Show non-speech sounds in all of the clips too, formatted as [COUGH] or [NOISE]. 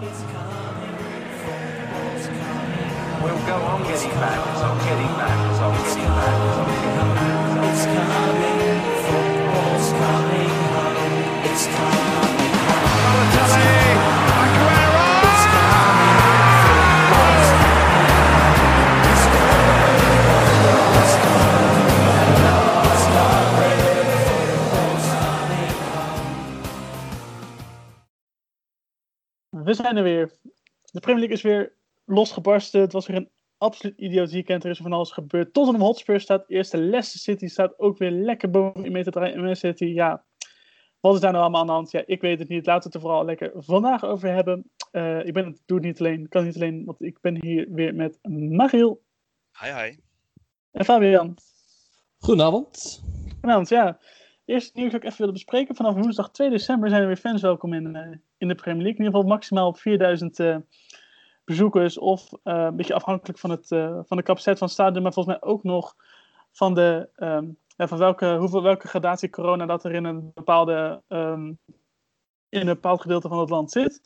We'll go on getting back, on getting back, on getting back, on getting back. It's coming, We zijn er weer. De Premier League is weer losgebarsten. Het was weer een absoluut idioot weekend. Er is van alles gebeurd. Tottenham Hotspur staat eerste. Leicester City staat ook weer lekker boven in draaien. En Man City, ja. Wat is daar nou allemaal aan de hand? Ja, ik weet het niet. Laten we het er vooral lekker vandaag over hebben. Eh, ik ben het, doe het niet alleen. kan niet alleen, want ik ben hier weer met Mariel Hi, hi. en Fabian. Goedenavond. Vanavond, ja. Eerst nieuws dat ik even willen bespreken. Vanaf woensdag 2 december zijn er weer fans welkom in, eh, in de Premier League. In ieder geval maximaal op 4000 eh, bezoekers. Of eh, een beetje afhankelijk van, het, van de capaciteit van het stadion. Maar volgens mij ook nog van, de, ehm, van welke, hoeveel, welke gradatie corona dat er in een, bepaalde, ehm, in een bepaald gedeelte van het land zit.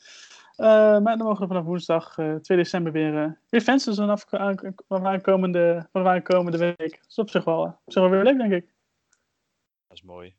Maar dan mogen we vanaf woensdag eh, 2 december weer, weer fans dus vanaf aan, van aankomende, van aankomende week. Dat is op zich wel, op zich wel weer leuk, denk ik. Dat is mooi.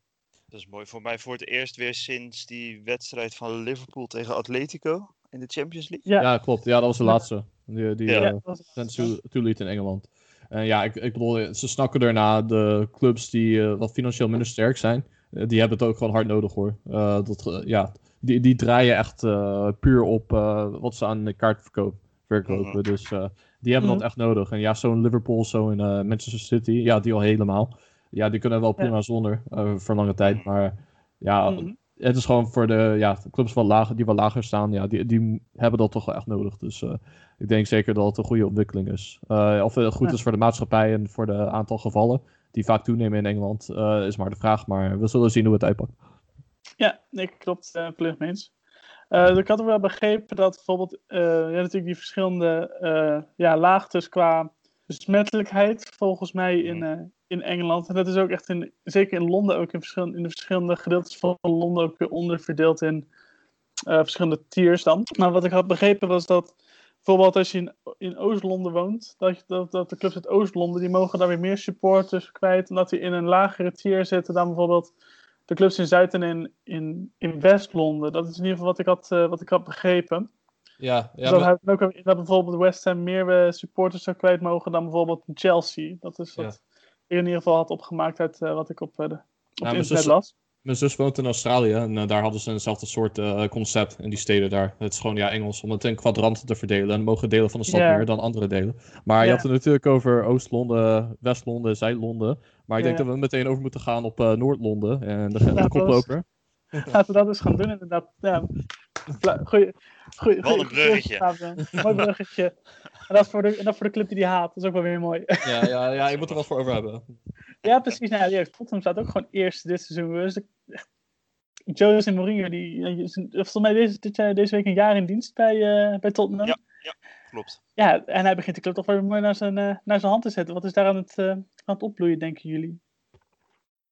Dat is mooi. Voor mij voor het eerst weer sinds die wedstrijd van Liverpool tegen Atletico in de Champions League. Ja, Ja, klopt. Ja, dat was de laatste. Die, die Ja. eh, toeliet in Engeland. En ja, ik, ik bedoel, ze snakken erna. De clubs die eh, wat financieel minder sterk zijn, eh, die hebben het ook gewoon hard nodig hoor. Eh, dat, ja, die, die draaien echt eh, puur op eh, wat ze aan de kaartverkoop verkopen. Mhm. Dus eh, die hebben Mhm. dat echt nodig. En ja, zo'n Liverpool, zo'n eh, Manchester City, ja, die al helemaal. Ja, die kunnen wel prima zonder eh, voor lange tijd. Maar ja, Mhm. het is gewoon voor de ja, clubs wat lager, die wat lager staan, ja, die, die hebben dat toch wel echt nodig. Dus eh, ik denk zeker dat het een goede ontwikkeling is. Eh, of het goed is voor de maatschappij en voor de aantal gevallen die vaak toenemen in Engeland, is maar de vraag. Maar we zullen zien hoe het uitpakt. Ja, nee, klopt. volledig mee eens. Ik had ook wel begrepen dat bijvoorbeeld ja, natuurlijk die verschillende ja, laagtes qua besmettelijkheid volgens mij in, eh, in Engeland. En dat is ook echt in, zeker in Londen, ook in, verschillende, in de verschillende gedeeltes van Londen ook weer onderverdeeld in eh, verschillende tiers dan. Maar wat ik had begrepen was dat bijvoorbeeld als je in, in Oost-Londen woont, dat, je- dat, dat de clubs uit Oost-Londen, die mogen daar weer meer supporters kwijt, omdat die in een lagere tier zitten dan bijvoorbeeld de clubs in Zuid- en in, in, in West-Londen. Dat is in ieder geval wat ik had, eh, wat ik had begrepen. Ja, dus dat ook dat bijvoorbeeld West Ham meer eh, supporters zou kwijt mogen dan bijvoorbeeld Chelsea. Dat is wat ik in ieder geval had opgemaakt uit eh, wat ik op, eh, de, op internet zus- las. Mijn zus woont in Australië en daar hadden ze eenzelfde soort concept in die steden daar. Het is gewoon ja, Engels om het in kwadranten te verdelen. En mogen delen van de stad Ja. meer dan andere delen. Maar je Ja. had het natuurlijk over Oost-Londen, West-Londen, Zuid-Londen. Maar ik denk Ja. dat we meteen over moeten gaan op Noord-Londen. En de, de koploper. [LAUGHS] Laten we dat eens gaan doen inderdaad. Ja. Goeie, goeie, Wat een bruggetje. Mooi bruggetje. En dat, voor de, en dat voor de club die die haat. Dat is ook wel weer mooi. Ja, ja, ja, je moet er wat voor over hebben. Ja, precies. Nou, ja, Tottenham staat ook gewoon eerste dit seizoen. Dus Jose Mourinho, die ja, volgens mij deze, dit deze week een jaar in dienst bij, eh, bij Tottenham. Ja. Klopt. Ja, en hij begint de club toch wel weer mooi naar zijn, eh, naar zijn hand te zetten. Wat is daar aan het, eh, aan het opbloeien, denken jullie?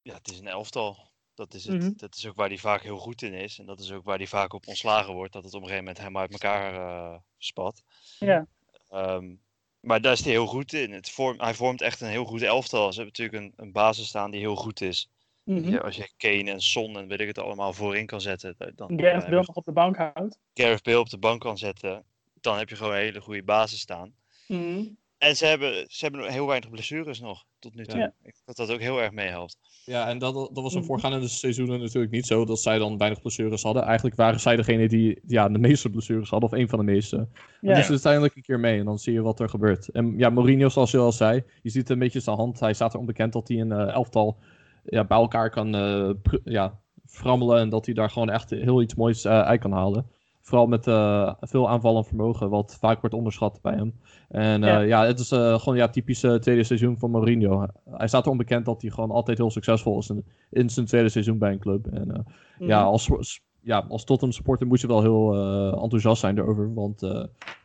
Ja, het is een elftal. Dat is, het. Mhm. dat is ook waar hij vaak heel goed in is. En dat is ook waar hij vaak op ontslagen wordt. Dat het op een gegeven moment helemaal uit elkaar eh, spat. Ja, Ehm, maar daar is hij heel goed in. Het vorm, hij vormt echt een heel goed elftal. Ze hebben natuurlijk een, een basis staan die heel goed is. Mhm. Ja, als je Kane en Son en weet ik het allemaal voorin kan zetten. Dan, Gareth Bale nog op de bank houdt. Gareth Bale op de bank kan zetten. Dan heb je gewoon een hele goede basis staan. Mhm. En ze hebben, ze hebben heel weinig blessures nog tot nu toe. Ja. Ik denk dat dat ook heel erg meehelpt. Ja, en dat, dat was in Mhm. voorgaande seizoenen natuurlijk niet zo dat zij dan weinig blessures hadden. Eigenlijk waren zij degene die ja, de meeste blessures hadden, of een van de meeste. En Ja. dus uiteindelijk een keer mee en dan zie je wat er gebeurt. En ja, Mourinho, zoals je al zei, je ziet een beetje zijn hand. Hij staat er onbekend dat hij een eh, elftal ja, bij elkaar kan eh, pr- ja, frammelen en dat hij daar gewoon echt heel iets moois eh, uit kan halen. Vooral met eh, veel aanvallend vermogen, wat vaak wordt onderschat bij hem. En eh, Ja. ja. het is eh, gewoon ja, typisch tweede seizoen van Mourinho. Hij staat er onbekend dat hij gewoon altijd heel succesvol is in, in zijn tweede seizoen bij een club. En eh, ja, Mhm. als, ja, als Tottenham supporter moet je wel heel enthousiast zijn erover. Want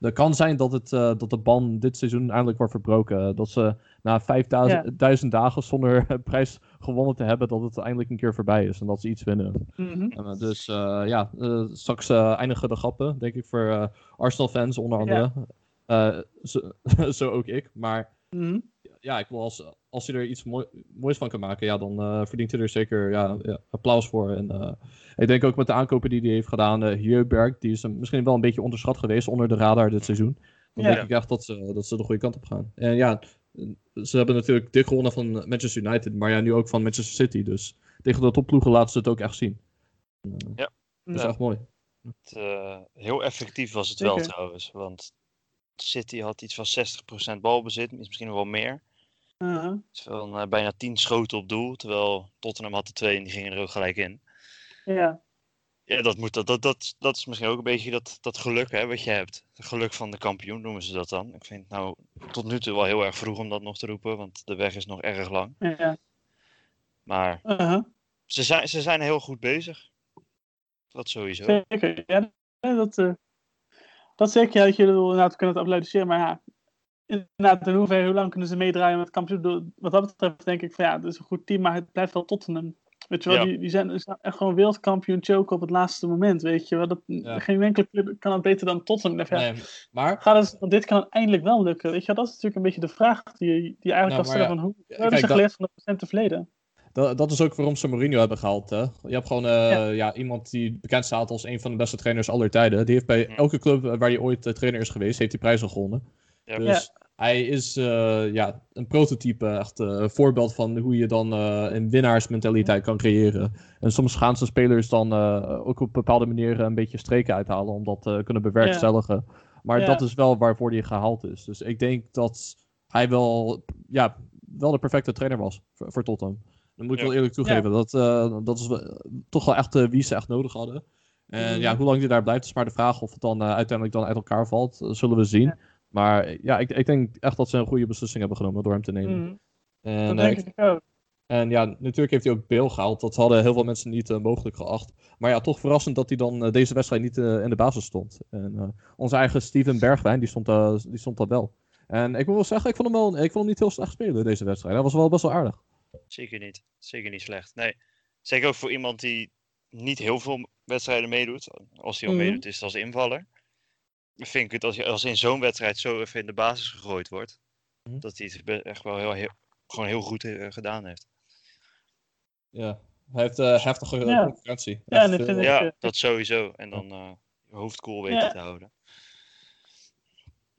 het kan zijn dat, het, dat de ban dit seizoen eindelijk wordt verbroken. Dat ze na 5000 dagen zonder prijs gewonnen te hebben, dat het eindelijk een keer voorbij is en dat ze iets winnen. Mhm. Uh, dus uh, ja, straks eindigen de grappen, denk ik, voor Arsenal-fans onder andere. [LAUGHS] Zo, [LAUGHS] zo, ook ik. Maar Mhm. ja, ik wil als, als hij er iets mooi, moois van kan maken, ja, dan verdient hij er zeker ja, ja, applaus voor. En ik denk ook met de aankopen die hij heeft gedaan, uh, Hjöberg, die is misschien wel een beetje onderschat geweest onder de radar dit seizoen. Dan Ja. denk ik echt dat ze, dat ze de goede kant op gaan. En ja, ze hebben natuurlijk dik gewonnen van Manchester United, maar ja, nu ook van Manchester City. Dus tegen de topploegen laten ze het ook echt zien. Uh, Ja. Dat is Ja. echt mooi. Het, eh, heel effectief was het Zeker. wel trouwens. Want City had iets van 60% balbezit, misschien nog wel meer. Mhm. Iets van eh, bijna 10 schoten op doel. Terwijl Tottenham had er twee en die gingen er ook gelijk in. Ja. Ja, dat, moet, dat, dat, dat, dat is misschien ook een beetje dat, dat geluk hè, wat je hebt. Het geluk van de kampioen noemen ze dat dan. Ik vind het nou tot nu toe wel heel erg vroeg om dat nog te roepen. Want de weg is nog erg lang. Ja. Maar Mhm. ze zijn, ze zijn heel goed bezig. Dat sowieso. Zeker. Ja, dat, eh, dat zeker. Ja, dat je er inderdaad kunnen het applaudisseren. Maar ja, inderdaad, in hoeverre, hoe lang kunnen ze meedraaien met kampioen? Wat dat betreft denk ik van ja, het is een goed team, maar het blijft wel Tottenham. Weet je wel, Ja. die, die zijn, zijn echt gewoon wereldkampioen choken op het laatste moment, weet je wel. Dat, Ja. Geen enkele club kan het beter dan Tottenham. Ja, Nee, maar Gaat het, want dit kan eindelijk wel lukken. Weet je, wel, dat is natuurlijk een beetje de vraag die, je- die eigenlijk Nou, kan stellen van hoe Ja, hebben ze dat- geleerd van de recente verleden? Dat, dat is ook waarom ze Mourinho hebben gehaald. Hè? Je hebt gewoon eh, ja. iemand die bekend staat als een van de beste trainers aller tijden. Die heeft bij Ja. elke club waar hij ooit eh, trainer is geweest, heeft hij prijzen gewonnen. Ja, Dus hij is eh, ja, een prototype, echt eh, een voorbeeld van hoe je dan eh, een winnaarsmentaliteit kan creëren. En soms gaan ze spelers dan eh, ook op bepaalde manieren een beetje streken uithalen om dat te kunnen bewerkstelligen. Maar Ja. dat is wel waarvoor hij gehaald is. Dus ik denk dat hij wel, ja, wel de perfecte trainer was voor, voor Tottenham. Dat moet ik Ja. wel eerlijk toegeven. Dat, eh, dat is toch wel echt eh, wie ze echt nodig hadden. En Mhm. ja, hoe lang hij daar blijft is maar de vraag of het dan uiteindelijk dan uit elkaar valt. Dat zullen we zien. Ja. Maar ja, ik, ik denk echt dat ze een goede beslissing hebben genomen door hem te nemen. Mhm. En, Dat eh, denk ik ook. en ja, natuurlijk heeft hij ook Bale gehaald. Dat hadden heel veel mensen niet eh, mogelijk geacht. Maar ja, toch verrassend dat hij dan eh, deze wedstrijd niet in de basis stond. En eh, onze eigen Steven Bergwijn, die stond, eh, die stond daar wel. En ik moet wel zeggen, ik vond hem, wel, ik vond hem niet heel slecht spelen deze wedstrijd. Hij was wel best wel aardig. Zeker niet. Zeker niet slecht. Nee. Zeker ook voor iemand die niet heel veel wedstrijden meedoet. Als hij al Mhm. meedoet, is het als invaller. Vind ik het als je als in zo'n wedstrijd zo even in de basis gegooid wordt. Mhm. Dat hij het echt wel heel, heel, gewoon heel goed eh, gedaan heeft. Ja, hij heeft eh, heftige Ja. concurrentie. Ja, Echt dat veel- vind ik- Ja, eh, dat sowieso. En dan eh je hoofd koel weten Ja. te houden.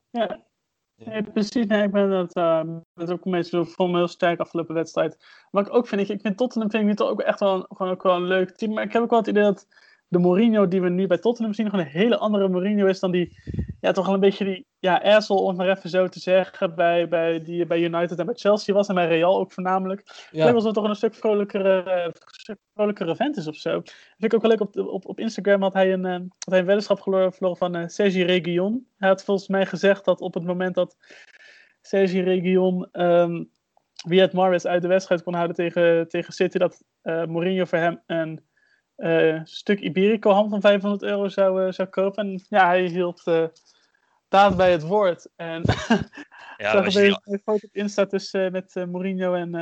Ja. Nee, precies. Nee, ik ben dat, eh, dat ook een beetje vond me heel sterk afgelopen wedstrijd. Wat ik ook vind, ik, ik vind Tottenham vind ik nu toch ook echt wel, een- gewoon ook wel een leuk team. Maar ik heb ook wel het idee dat de Mourinho die we nu bij Tottenham zien, gewoon een hele andere Mourinho is dan die, ja, toch wel een beetje die, ja, asshole, om het maar even zo te zeggen, bij, bij, die bij United en bij Chelsea was en bij Real ook voornamelijk. Het lijkt Ja, alsof het toch een stuk vrolijkere, stuk vrolijkere vent is of zo. Dat vind ik ook wel leuk. Op, op, op Instagram had hij een, eh, had hij een weddenschap verloren, van eh Sergi Reguilon. Hij had volgens mij gezegd dat op het moment dat Sergi Reguilon ehm Riyad Mahrez uit de wedstrijd kon houden tegen, tegen City, dat eh, Mourinho voor hem een eh, stuk Iberico ham van 500 euro zou, eh, zou kopen. En ja, hij hield eh daad bij het woord. En [LAUGHS] Ja, zag er een die- foto op Insta tussen met Mourinho en,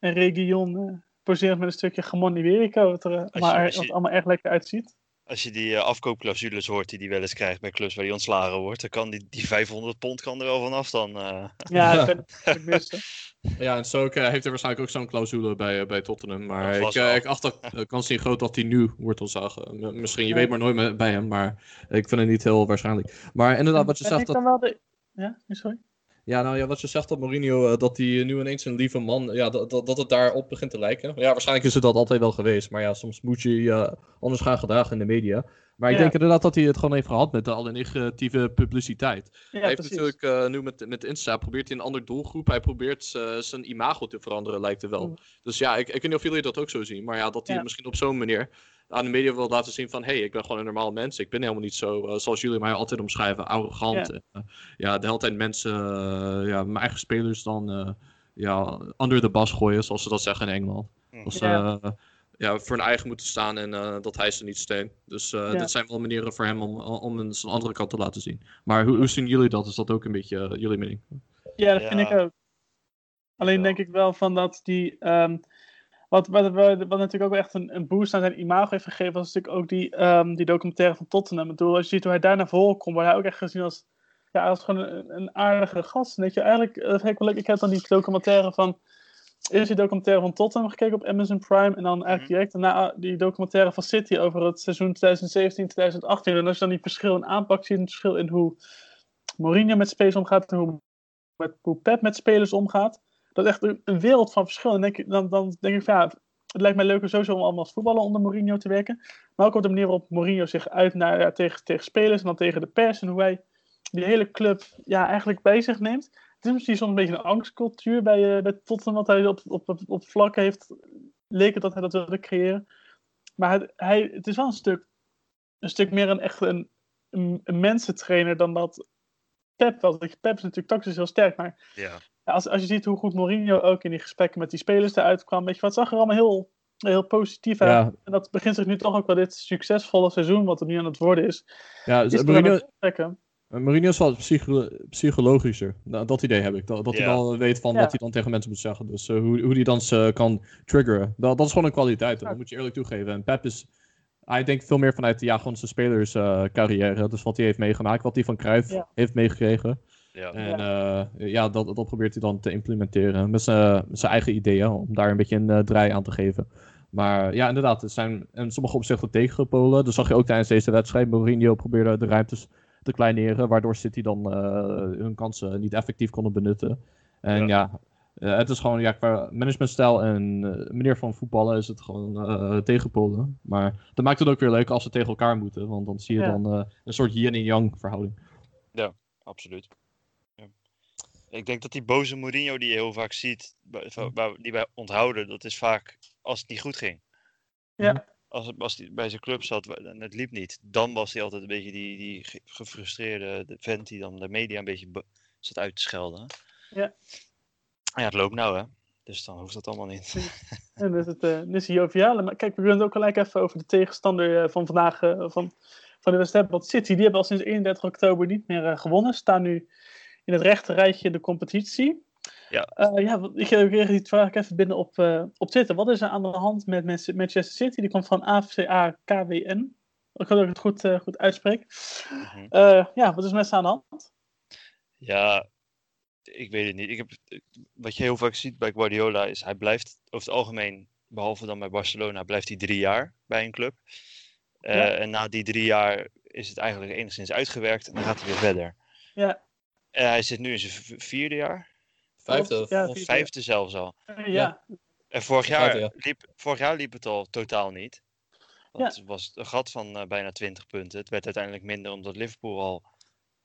en Reguilon eh poserend met een stukje Gamon Iberico, wat er je- maar, je- wat allemaal erg lekker uitziet. Als je die eh, afkoopclausules hoort die hij wel eens krijgt bij clubs waar hij ontslagen wordt, dan kan die, die 500 pond kan er wel vanaf dan. eh. [LAUGHS] Ja, dat kan ik het missen. [LAUGHS] ja, en zo eh, heeft hij waarschijnlijk ook zo'n clausule bij, bij Tottenham. Maar ik, wel. ik acht dat de kans niet groot dat hij nu wordt ontzagen. M- Misschien, je Nee. weet maar nooit bij hem, maar ik vind het niet heel waarschijnlijk. Maar inderdaad, wat je zegt, ik dat, dan wel de... Ja, sorry. Ja, nou ja, wat je zegt dat Mourinho, eh, dat hij nu ineens een lieve man, ja, dat, dat, dat het daarop begint te lijken. Ja, waarschijnlijk is het dat altijd wel geweest, maar ja, soms moet je je anders gaan gedragen in de media. Maar ik Ja. denk inderdaad dat hij het gewoon heeft gehad met alle negatieve publiciteit. Ja, hij heeft precies. natuurlijk eh, nu met, met Insta, probeert hij een andere doelgroep, hij probeert eh, zijn imago te veranderen, lijkt het wel. Mm. Dus ja, ik, ik weet niet of jullie dat ook zo zien, maar ja, dat hij Ja. misschien op zo'n manier aan de media wil laten zien van, hé, hey, ik ben gewoon een normaal mens, ik ben helemaal niet zo, eh, zoals jullie mij altijd omschrijven, arrogant. Ja. En, eh, ja, de hele tijd mensen, eh, ja, mijn eigen spelers dan, eh, ja, under the bus gooien, zoals ze dat zeggen in Engeland. Hm. Als ze Ja. eh, ja, voor hun eigen moeten staan en eh, dat hij ze niet steunt. Dus eh Ja. dit zijn wel manieren voor hem om, om een zijn andere kant te laten zien. Maar hoe, hoe zien jullie dat? Is dat ook een beetje jullie mening? Ja, dat Ja. vind ik ook. Alleen denk ik wel van dat die. ehm, wat, wat, wat, wat natuurlijk ook wel echt een, een boost aan zijn imago heeft gegeven, was natuurlijk ook die, ehm, die documentaire van Tottenham. Ik bedoel, als je ziet hoe hij daar naar voren komt, wordt hij ook echt gezien als, ja, als gewoon een, een aardige gast. Weet je, eigenlijk, eh, dat vind ik wel leuk. Ik heb dan die documentaire van. Eerst die documentaire van Tottenham gekeken op Amazon Prime. En dan eigenlijk direct daarna die documentaire van City over het seizoen 2017-2018. En als je dan die verschil in aanpak ziet, het verschil in hoe Mourinho met spelers omgaat en hoe, met, hoe Pep met spelers omgaat. Dat is echt een, wereld van verschil. Dan denk, ik, dan, dan denk ik van ja, het lijkt mij leuker sowieso om allemaal als voetballer onder Mourinho te werken. Maar ook op de manier waarop Mourinho zich uit naar, ja, tegen, tegen spelers en dan tegen de pers. En hoe hij die hele club ja, eigenlijk bij zich neemt. Het is misschien soms een beetje een angstcultuur bij, eh bij Tottenham. Wat hij op, op, op, op vlakken heeft. Leek het dat hij dat wilde creëren. Maar het, hij, het is wel een stuk, een stuk meer een echt een, een mensentrainer dan dat Pep was. Pep is natuurlijk tactisch heel sterk. Maar Ja. als, als je ziet hoe goed Mourinho ook in die gesprekken met die spelers eruit kwam. Weet je, wat zag er allemaal heel, heel positief uit. Ja. En dat begint zich nu toch ook wel dit succesvolle seizoen, wat er nu aan het worden is. Ja, is dus er Mourinho. Uh, Mourinho is wel psycho- psychologischer. Nou, dat idee heb ik. Dat, dat hij dan weet van Ja. wat hij dan tegen mensen moet zeggen. Dus eh, hoe, hoe hij dan ze kan triggeren. Dat, dat is gewoon een kwaliteit. Dat moet je eerlijk toegeven. En Pep is... Hij denkt veel meer vanuit ja, gewoon zijn spelerscarrière. dus wat hij heeft meegemaakt. Wat hij van Cruijff Ja. heeft meegekregen. Ja. En ja, ja dat, dat probeert hij dan te implementeren. Met zijn eigen ideeën. Om daar een beetje een eh, draai aan te geven. Maar ja, inderdaad. Er zijn in sommige opzichten tegengepolen. Dat zag je ook tijdens deze wedstrijd. Mourinho probeerde de ruimtes te kleineren. Waardoor City dan eh, hun kansen niet effectief konden benutten. En ja, eh, het is gewoon ja, qua managementstijl en eh, manier van voetballen is het gewoon eh tegenpolen. Maar dat maakt het ook weer leuk als ze tegen elkaar moeten. Want dan zie je Ja. dan eh, een soort yin en yang verhouding. absoluut. Ja. Ik denk dat die boze Mourinho die je heel vaak ziet, waar- die wij onthouden, dat is vaak als het niet goed ging. Ja. Als, het- als hij bij zijn club zat en het liep niet, dan was hij altijd een beetje die, die ge- gefrustreerde de vent die dan de media een beetje be- zat uit te schelden. Ja. Ja, het loopt nou hè. Dus dan hoeft dat allemaal niet. [LAUGHS] En dus het, dus joviale. Maar kijk, we kunnen het ook gelijk even over de tegenstander eh, van vandaag, eh, van, van de wedstrijd. Want City, die hebben al sinds 31 oktober niet meer gewonnen. Staan nu in het rechte rijtje de competitie. Ja. Ja, ik kreeg die vraag even binnen op, op Twitter. Wat is er aan de hand met Man- Manchester City? Die komt van AFCA KWN. Ik hoop dat ik het goed, goed uitspreek. Mhm. Ja, wat is met ze aan de hand? Ja, ik weet het niet. Ik heb, wat je heel vaak ziet bij Guardiola is hij blijft over het algemeen, behalve dan bij Barcelona, blijft hij drie jaar bij een club. Eh, Ja. En na die drie jaar is het eigenlijk enigszins uitgewerkt en dan gaat hij weer verder. Ja, En hij zit nu in zijn vierde jaar, Vijfde. Ja, of- vierde. vijfde zelfs al. eh, ja. En vorig jaar, ja. liep, vorig jaar liep het al totaal niet. Dat was een gat van eh, bijna 20 punten. Het werd uiteindelijk minder omdat Liverpool al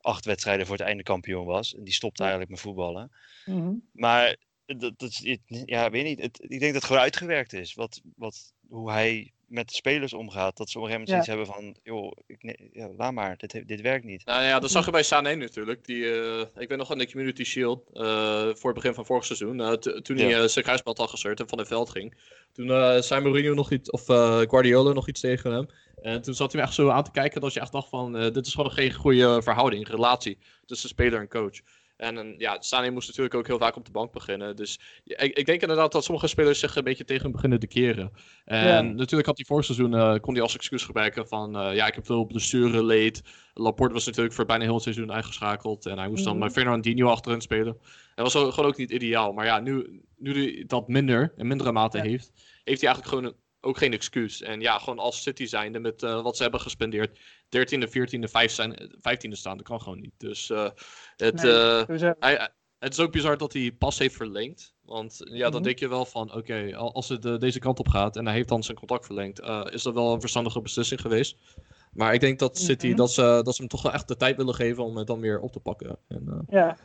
acht wedstrijden voor het einde kampioen was. En die stopte eigenlijk met voetballen. Mhm. Maar dat, dat ja, weet niet. Het, ik denk dat het gewoon uitgewerkt is. Wat, wat, hoe hij met de spelers omgaat. Dat ze op een gegeven moment Ja. iets hebben van, joh, ik, ne- ja, laat maar, dit, dit werkt niet. Nou ja, dat zag je bij Sané natuurlijk. Die, eh, ik weet nog aan de Community Shield, eh, voor het begin van vorig seizoen, eh, t- toen hij Ja. zijn kruisband had gescheurd en van het veld ging. Toen eh, zei Mourinho nog iets, of eh, Guardiola nog iets tegen hem. En toen zat hij me echt zo aan te kijken dat je echt dacht van, eh, dit is gewoon geen goede verhouding, relatie tussen speler en coach. En ja, Sané moest natuurlijk ook heel vaak op de bank beginnen. Dus ik, ik denk inderdaad dat sommige spelers zich een beetje tegen hem beginnen te keren. En Ja. natuurlijk had hij vorig seizoen, eh, kon hij als excuus gebruiken van, eh, ja, ik heb veel blessure leed. Laporte was natuurlijk voor bijna heel het seizoen uitgeschakeld. En hij moest dan Mhm. met Fernandinho achterin spelen. Dat was ook- gewoon ook niet ideaal. Maar ja, nu, nu hij dat minder, in mindere mate Ja. heeft, heeft hij eigenlijk gewoon een- ook geen excuus. En ja, gewoon als City zijnde met eh, wat ze hebben gespendeerd. 13e, 14e, 5 zijn, 15e staan, dat kan gewoon niet. Dus eh, het, Nee, eh, hij, het is ook bizar dat hij pas heeft verlengd. Want ja, dan Mhm. denk je wel van, oké, al- als het deze kant op gaat en hij heeft dan zijn contract verlengd, is dat wel een verstandige beslissing geweest. Maar ik denk dat City, Mhm. dat, ze, dat ze hem toch wel echt de tijd willen geven om het dan weer op te pakken. En, Ja,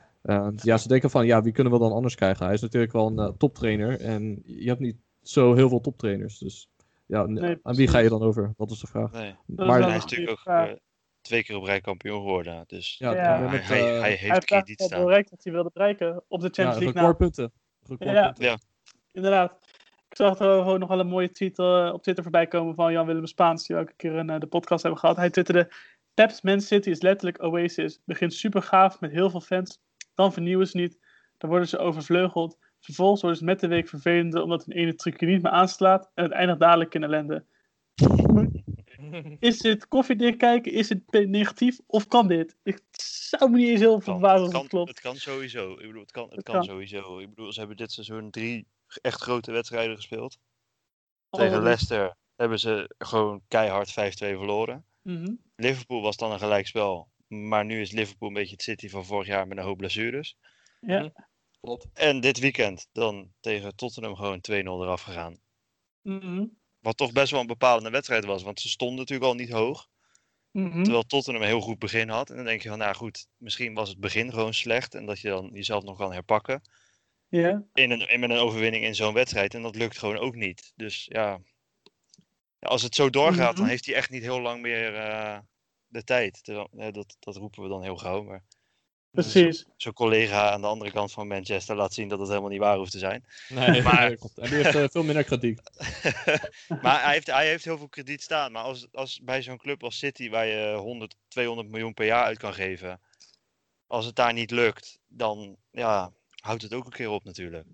ja, ze denken van, ja, wie kunnen we dan anders krijgen? Hij is natuurlijk wel een toptrainer en je hebt niet zo heel veel toptrainers. Dus ja, Nee, aan wie ga je dan over? Dat is de vraag. Nee. dat Maar- hij is natuurlijk ook eh, twee keer op rij kampioen geworden. Dus Ja, Ja. met, hij, eh, hij, hij Hij heeft krediet al staan. bereikt wat hij wilde bereiken op de ja, Champions League. na. recordpunten. Recordpunten. Ja. Inderdaad. Ik zag er gewoon nog wel een mooie tweet eh, op Twitter voorbij komen van Jan-Willem Spaans, die we ook een keer in de podcast hebben gehad. Hij twitterde, Pep's Man City is letterlijk Oasis. Begint super gaaf met heel veel fans, dan vernieuwen ze niet, dan worden ze overvleugeld, Vervolgens wordt het met de week vervelender omdat een ene trucje niet meer aanslaat en het eindigt dadelijk in ellende. [LAUGHS] Is dit koffiedik kijken? Is het negatief? Of kan dit? Ik zou me niet eens heel verbazen het, als het klopt. het kan sowieso. Ik bedoel, het kan, het Het kan, kan. sowieso. Ik bedoel, ze hebben dit seizoen drie echt grote wedstrijden gespeeld. Oh, Tegen wat- Leicester hebben ze gewoon keihard 5-2 verloren. Mhm. Liverpool was dan een gelijkspel. Maar nu is Liverpool een beetje het City van vorig jaar met een hoop blessures. Ja. Klopt. En dit weekend dan tegen Tottenham gewoon 2-0 eraf gegaan. Mhm. Wat toch best wel een bepalende wedstrijd was. Want ze stonden natuurlijk al niet hoog. Mhm. Terwijl Tottenham een heel goed begin had. En dan denk je van, nou goed, misschien was het begin gewoon slecht. En dat je dan jezelf nog kan herpakken. Ja. In een, in met een overwinning in zo'n wedstrijd. En dat lukt gewoon ook niet. Dus ja, als het zo doorgaat, dan Mhm. heeft hij echt niet heel lang meer eh, de tijd. Ja, dat, dat roepen we dan heel gauw. Maar Precies. zo'n collega aan de andere kant van Manchester laat zien dat het helemaal niet waar hoeft te zijn. Nee, [LAUGHS] Maar- nee, klopt. En die heeft eh, veel minder krediet. [LAUGHS] maar hij heeft, hij heeft heel veel krediet staan. Maar als, als bij zo'n club als City, waar je 100, 200 miljoen per jaar uit kan geven. Als het daar niet lukt, dan ja, houdt het ook een keer op natuurlijk.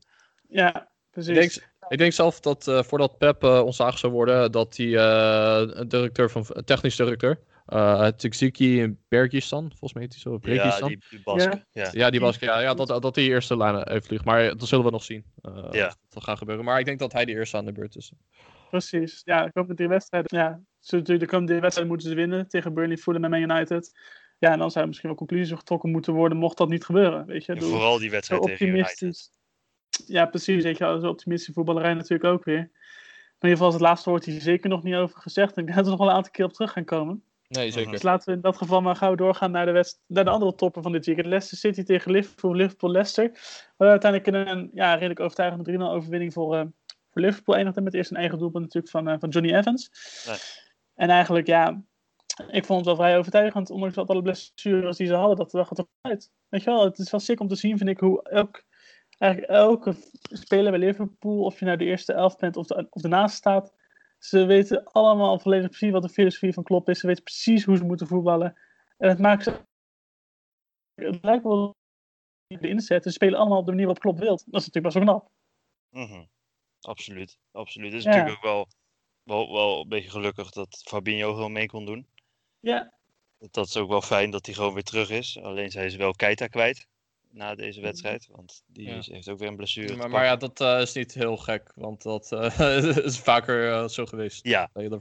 Ja, precies. Ik denk, ik denk zelf dat eh, voordat Pep eh ontslagen zou worden, dat hij eh, directeur van technisch directeur, eh Txiki in Bergistan, volgens mij heet hij zo, Ja, Bergistan. die, die Basken. Ja. Ja, die ja, ja dat, dat hij eerste lijn even vliegt. Maar dat zullen we nog zien. eh, Ja. of Dat gaat gebeuren. Maar ik denk dat hij de eerste aan de beurt is. Precies. Ja, de komende drie wedstrijden. Ja, ze natuurlijk de komende drie wedstrijden moeten ze winnen tegen Burnley, Fulham en Man United. Ja, en dan zou er misschien wel conclusies getrokken moeten worden, mocht dat niet gebeuren. Weet je, En Doe- vooral die wedstrijd tegen United. optimistisch. Ja, precies. Weet je, zo optimistische voetballerij natuurlijk ook weer. Maar in ieder geval is het laatste woord hier zeker nog niet over gezegd. En ik denk dat we nog wel een aantal keer op terug gaan komen. Nee, zeker. Dus laten we in dat geval maar gauw doorgaan naar de, wedst- naar de andere topper van dit weekend. Leicester City tegen Liverpool, Liverpool-Leicester. Waar uiteindelijk in een ja, redelijk overtuigende 3-0 overwinning voor, eh, voor Liverpool eindigde. Met eerst een eigen doelpunt natuurlijk van, eh, van Johnny Evans. Nee. En eigenlijk, ja, ik vond het wel vrij overtuigend. Ondanks dat alle blessures die ze hadden, dat er wel uit. Weet je wel, het is wel sick om te zien, vind ik, hoe elk, eigenlijk elke speler bij Liverpool, of je nou de eerste elf bent of, de, of ernaast staat, ze weten allemaal volledig precies wat de filosofie van Klopp is. Ze weten precies hoe ze moeten voetballen. En het maakt ze... Het lijkt wel de inzet. Ze spelen allemaal op de manier waarop Klopp wilt. Dat is natuurlijk best wel knap. Mhm. Absoluut, absoluut. Het is Ja. natuurlijk ook wel, wel, wel een beetje gelukkig dat Fabinho gewoon mee kon doen. Ja, Dat is ook wel fijn dat hij gewoon weer terug is. Alleen zij is wel Keita kwijt na deze wedstrijd. Want die Ja. heeft ook weer een blessure. Maar, maar ja, dat eh, is niet heel gek. Want dat eh, [LAUGHS] is vaker eh, zo geweest. ja, ja.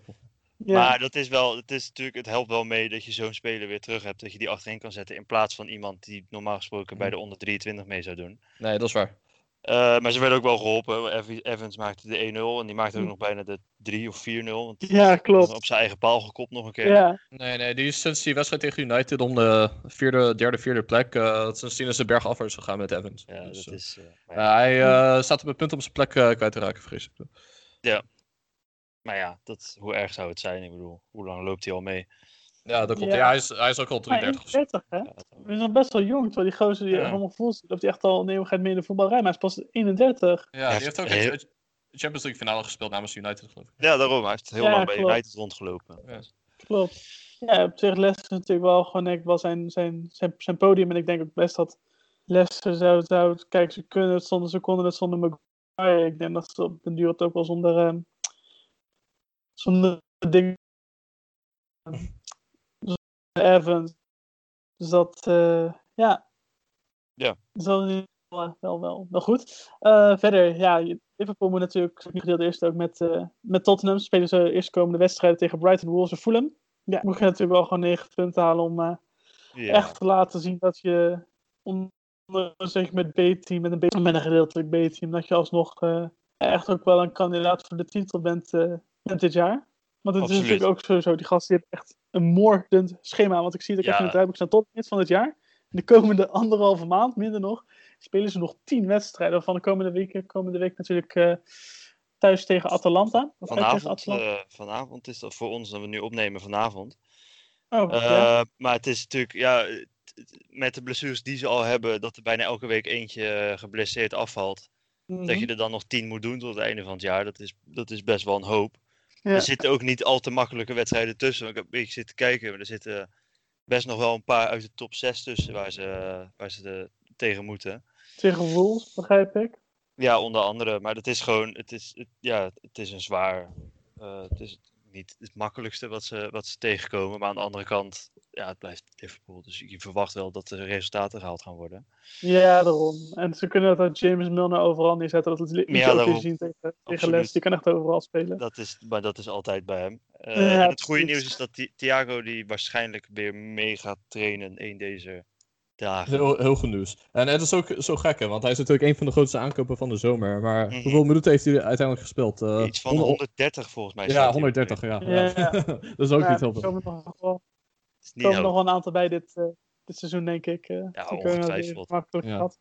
maar dat is wel, het, is natuurlijk, het helpt wel mee dat je zo'n speler weer terug hebt. Dat je die achterin kan zetten in plaats van iemand die normaal gesproken bij de onder 23 mee zou doen. Nee, dat is waar. Eh, maar ze werden ook wel geholpen. Ev- Evans maakte de 1-0 en die maakte ook Hm. nog bijna de 3 of 4-0. Want ja klopt. op zijn eigen paal gekopt nog een keer. Ja, Nee, nee, die is sinds die wedstrijd tegen United om de vierde, derde, vierde plek. eh sindsdien is de berg afwaarts gegaan met Evans. Ja, Dus, dat eh, is. eh, ja, hij eh, staat op het punt om zijn plek eh, kwijt te raken, vrees ik. maar ja, dat, hoe erg zou het zijn? Ik bedoel, hoe lang loopt hij al mee? Ja, dat klopt. Ja. Ja, hij, is, hij is ook al maar 33 of zo. 31 hè. Ja, dat- We zijn best wel jong, terwijl die gozer die Ja. helemaal voelt, loopt hij echt al een eeuwigheid mee in de voetballerij. Maar hij is pas 31. Ja, die heeft ook heel- een Champions League finale gespeeld namens United, geloof ik. Ja, daarom. Hij heeft heel Ja, lang bij klopt. United rondgelopen. Ja. Klopt. Ja, op zich Leicester is natuurlijk wel gewoon denk ik, wel zijn, zijn, zijn, zijn podium. En ik denk ook best dat Leicester zou, zou kijk, ze kunnen het zonder, ze konden het zonder Maguire. Ik denk dat ze op den duur het ook wel zonder, ehm zonder ding, zonder Evans. Dus dat, eh, ja. Ja. Dus dat is wel, wel, wel, wel goed. Eh, verder, ja, Liverpool moet natuurlijk, nu gedeeld eerst ook met, eh, met Tottenham. Spelen ze eerst komende wedstrijden tegen Brighton, Wolves en Fulham. Ja, moet je natuurlijk wel gewoon negen punten halen om eh, Ja. echt te laten zien dat je onder zeg met B-team, met een, B- met een gedeeltelijk B-team, dat je alsnog eh, echt ook wel een kandidaat voor de titel bent, eh, bent dit jaar. Want het Absoluut. is natuurlijk ook sowieso, die gasten die hebben echt een moordend schema. Want ik zie dat ik Ja. even in het draaiboek staan tot eind van het jaar. De komende anderhalve maand, minder nog, spelen ze nog tien wedstrijden. Van de komende weken, komende week natuurlijk eh, thuis tegen Atalanta. Uit tegen Vanavond, Atalanta. eh, vanavond is dat voor ons dat we nu opnemen vanavond. oh, Eh, ja. Maar het is natuurlijk, ja, het- het- met de blessures die ze al hebben, dat er bijna elke week eentje geblesseerd afvalt. Dat Mhm. je er dan nog tien moet doen tot het einde van het jaar, dat is, dat is best wel een hoop. Ja. Er zitten ook niet al te makkelijke wedstrijden tussen. Ik heb een beetje zitten kijken, maar er zitten best nog wel een paar uit de top 6 tussen waar ze, waar ze de- tegen moeten. Tegen Wolves, begrijp ik. Ja, onder andere. Maar het is gewoon, het is, het, ja, het is een zwaar, eh, het is niet het makkelijkste wat ze, wat ze tegenkomen. Maar aan de andere kant, ja, het blijft Liverpool. Dus je verwacht wel dat er resultaten gehaald gaan worden. Ja, daarom. En ze kunnen dat James Milner overal neerzetten. Dat liet Ja, ook zien tegen, tegen. Les. Die kan echt overal spelen. Dat is, maar dat is altijd bij hem. Eh, Ja, en het goede nieuws is dat Thi- Thiago die waarschijnlijk weer mee gaat trainen in deze Heel, heel goed nieuws. En het is ook zo gek, hè, want hij is natuurlijk een van de grootste aankopen van de zomer. Maar Mhm. hoeveel minuten heeft hij uiteindelijk gespeeld? Eh, Iets van 100 130 volgens mij. Ja, staat hij 130, ja. Ja, ja. ja. [LAUGHS] dat is ook Ja, niet heel er veel. komen nog wel, Het is niet komen nog wel een aantal bij dit, eh, dit seizoen, denk ik. eh, Ja, ongetwijfeld. makkelijk gehad.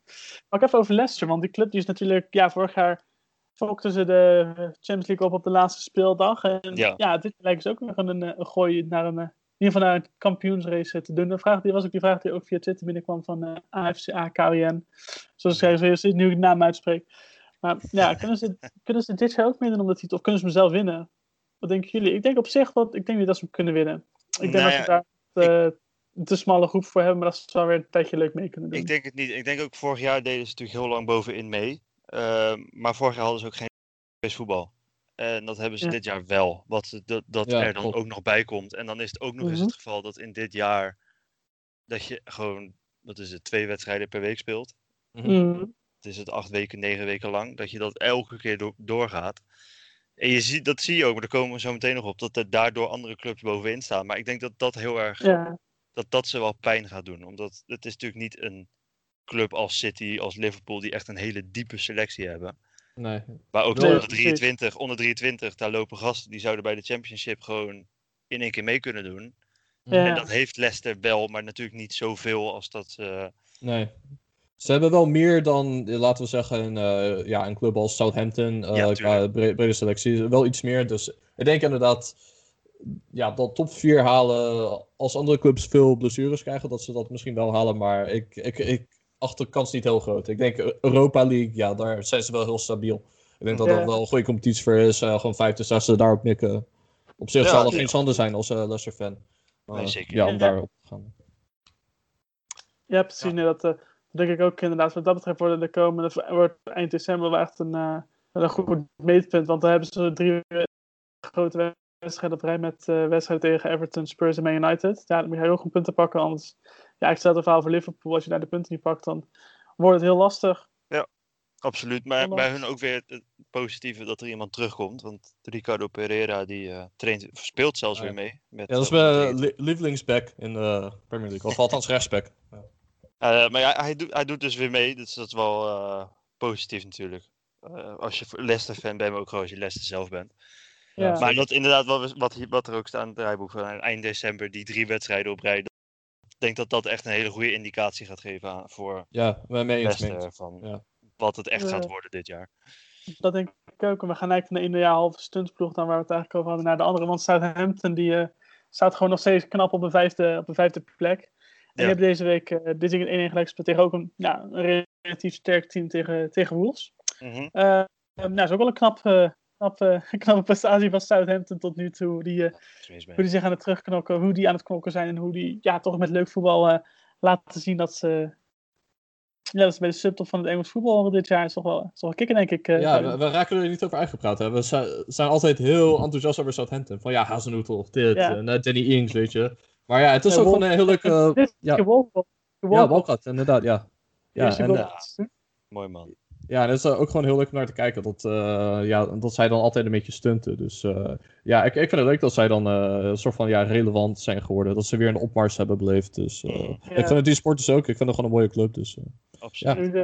Maar ik even over Leicester, want die club die is natuurlijk... Ja, vorig jaar fokten ze de Champions League op op de laatste speeldag. En Ja. ja, dit lijkt ze ook nog een, een gooi naar een... eh, ieder geval naar een kampioensrace te doen. De vraag die was ook die vraag die ook via Twitter binnenkwam van eh AFCA KWN. Zoals ik zei, ik nu de naam uitspreek. Maar ja, [LAUGHS] kunnen ze, kunnen ze dit jaar ook meedoen om de titel? Of kunnen ze hem zelf winnen? Wat denken jullie? Ik denk op zich dat ik denk dat ze hem kunnen winnen. Ik denk Nou dat ze daar te, een te smalle groep voor hebben, maar dat ze wel weer een tijdje leuk mee kunnen doen. Ik denk het niet. Ik denk ook vorig jaar deden ze natuurlijk heel lang bovenin mee. Ehm, maar vorig jaar hadden ze ook geen voetbal. En dat hebben ze Ja. dit jaar wel. Wat dat, dat Ja, er dan klopt. ook nog bij komt. En dan is het ook nog eens Mhm. het geval dat in dit jaar dat je gewoon, wat is het, twee wedstrijden per week speelt. Mhm. Het is het acht weken, negen weken lang. Dat je dat elke keer door- doorgaat. En je ziet, dat zie je ook, maar daar komen we zo meteen nog op. Dat er daardoor andere clubs bovenin staan. Maar ik denk dat dat heel erg Ja, dat dat ze wel pijn gaat doen. Omdat het is natuurlijk niet een club als City, als Liverpool, die echt een hele diepe selectie hebben. Nee. Maar ook onder, precies. 23, onder 23, daar lopen gasten die zouden bij de Championship gewoon in één keer mee kunnen doen. ja. En dat heeft Leicester wel, maar natuurlijk niet zoveel als dat. eh, Nee. Ze hebben wel meer dan, eh, laten we zeggen, een, eh, ja, een club als Southampton. eh Ja, qua tuurlijk. bre- brede selectie. Wel iets meer. Dus ik denk inderdaad, ja, dat top 4 halen. Als andere clubs veel blessures krijgen, dat ze dat misschien wel halen. Maar ik, ik, ik acht de kans niet heel groot. Ik denk eh, Europa League, ja, daar zijn ze wel heel stabiel. Ik denk dat Ja. dat wel een goede competitie voor is. eh, gewoon vijfde, zesde daarop mikken. Op zich Ja, zal dat ja. geen schande zijn als eh Leicester fan. Maar, Nee, zeker. Ja, om Ja. daarop te gaan. ja, precies. Nee, dat, eh, denk ik ook inderdaad. Wat dat betreft worden de komende wordt eind december wel echt een, eh, een goed meetpunt. Want dan hebben ze drie grote wedstrijden op rij met eh, wedstrijden tegen Everton, Spurs en Man United. Ja, dan moet je heel goed punten pakken. Anders, ja, ik stel het verhaal voor Liverpool. Als je daar de punten niet pakt, dan wordt het heel lastig. absoluut. Maar Ondanks- bij hun ook weer het positieve dat er iemand terugkomt. Want Ricardo Pereira die eh, traint, speelt zelfs Ja. weer mee. Met, Ja, dat is eh, mijn 23. li- lievelingsback in de Premier League. Of althans rechtsback. Ja. Eh, maar ja, hij, doet, hij doet dus weer mee. Dus dat is wel eh, positief natuurlijk. Eh, als je Leicester fan bent, maar ook gewoon als je Leicester zelf bent. Ja, Ja, Maar dat inderdaad, wat, we- wat, hier- wat er ook staat in het draaiboek van eind december, die drie wedstrijden op rij. Ik denk dat dat echt een hele goede indicatie gaat geven aan, voor Ja. Leicester. Van Ja. wat het echt gaat worden dit jaar. dat denk ik ook. En we gaan eigenlijk van de ene jaar halve stuntploeg dan waar we het eigenlijk over hadden naar de andere. Want Southampton die eh, staat gewoon nog steeds knap op een vijfde, op een vijfde plek. En Ja. die hebben deze week, eh dit een 1-1 gelijk gespeeld tegen ook een, ja, een relatief sterk team tegen, tegen Wolves. Mhm. Eh, nou, dat is ook wel een knap, eh, knap, eh, [LAUGHS] knappe prestatie van Southampton tot nu toe. Hoe die, eh, hoe die zich aan het terugknokken, hoe die aan het knokken zijn en hoe die ja, toch met leuk voetbal eh, laten zien dat ze, ja, dat ze bij de subtop van het Engels voetbal dit jaar. is toch wel, is toch wel kicken, denk ik. eh, Ja, we, we raken er niet over uitgepraat. Hè. We zi- zijn altijd heel enthousiast over Southampton. Van ja, Hazenhoetel of dit. Ja. En Danny Ings, weet je. Maar ja, het is Ja, ook gewoon een heel leuk... is ja. de ja, Walcott, inderdaad, ja. Ja, en, van. Mooi man. Ja, en het is eh, ook gewoon heel leuk om naar te kijken. Dat, eh, ja, dat zij dan altijd een beetje stunten. Dus eh, ja, ik, ik vind het leuk dat zij dan eh, een soort van ja, relevant zijn geworden. Dat ze weer een opmars hebben beleefd. Dus ik vind het die sporters ook. Ik vind het gewoon een mooie club. Dus, eh. Absoluut.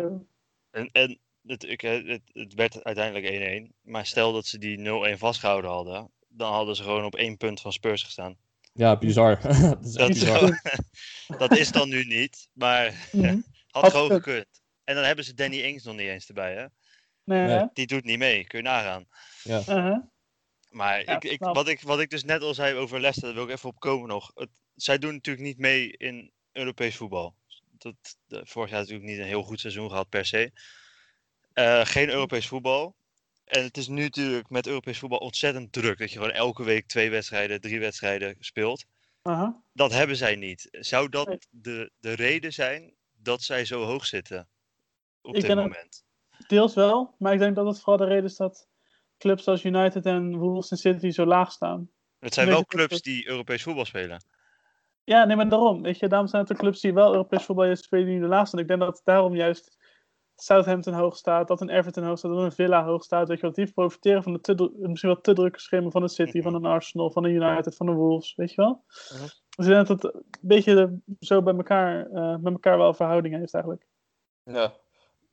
En, en het, ik, het, het werd uiteindelijk 1-1. Maar stel dat ze die 0-1 vastgehouden hadden, dan hadden ze gewoon op één punt van Spurs gestaan. ja, bizar. [LAUGHS] dat is Dat, bizar. [LAUGHS] dat is dan nu niet, maar Mhm. had [LAUGHS] Had gewoon gekund. En dan hebben ze Danny Ings nog niet eens erbij, hè? Nee? Die doet niet mee, kun je nagaan. Ja. Uh-huh. Maar Ja, ik, ik, wat, ik, wat ik dus net al zei over Leicester, daar wil ik even op komen nog. Het, zij doen natuurlijk niet mee in Europees voetbal. Dat, de, vorig jaar natuurlijk niet een heel goed seizoen gehad per se. Eh, geen Europees voetbal. En het is nu natuurlijk met Europees voetbal ontzettend druk. Dat je gewoon elke week twee wedstrijden, drie wedstrijden speelt. Uh-huh. Dat hebben zij niet. Zou dat de, de reden zijn dat zij zo hoog zitten op Ik dit moment? deels wel, maar ik denk dat het vooral de reden is dat clubs als United en Wolves en City zo laag staan. Het zijn wel clubs die Europees voetbal spelen. Ja, nee, maar daarom. Weet je, daarom zijn het de clubs die wel Europees voetbal spelen die in de laag staan. Ik denk dat daarom juist Southampton hoog staat, dat een Everton hoog staat, dat een Villa hoog staat. Weet je, want die profiteren van de te, misschien wel te drukke schema van de City, van een Arsenal, van een United, van een Wolves, weet je wel. Mhm. Dus ik denk dat het een beetje de- zo bij elkaar, eh, met elkaar wel verhouding heeft eigenlijk. Ja.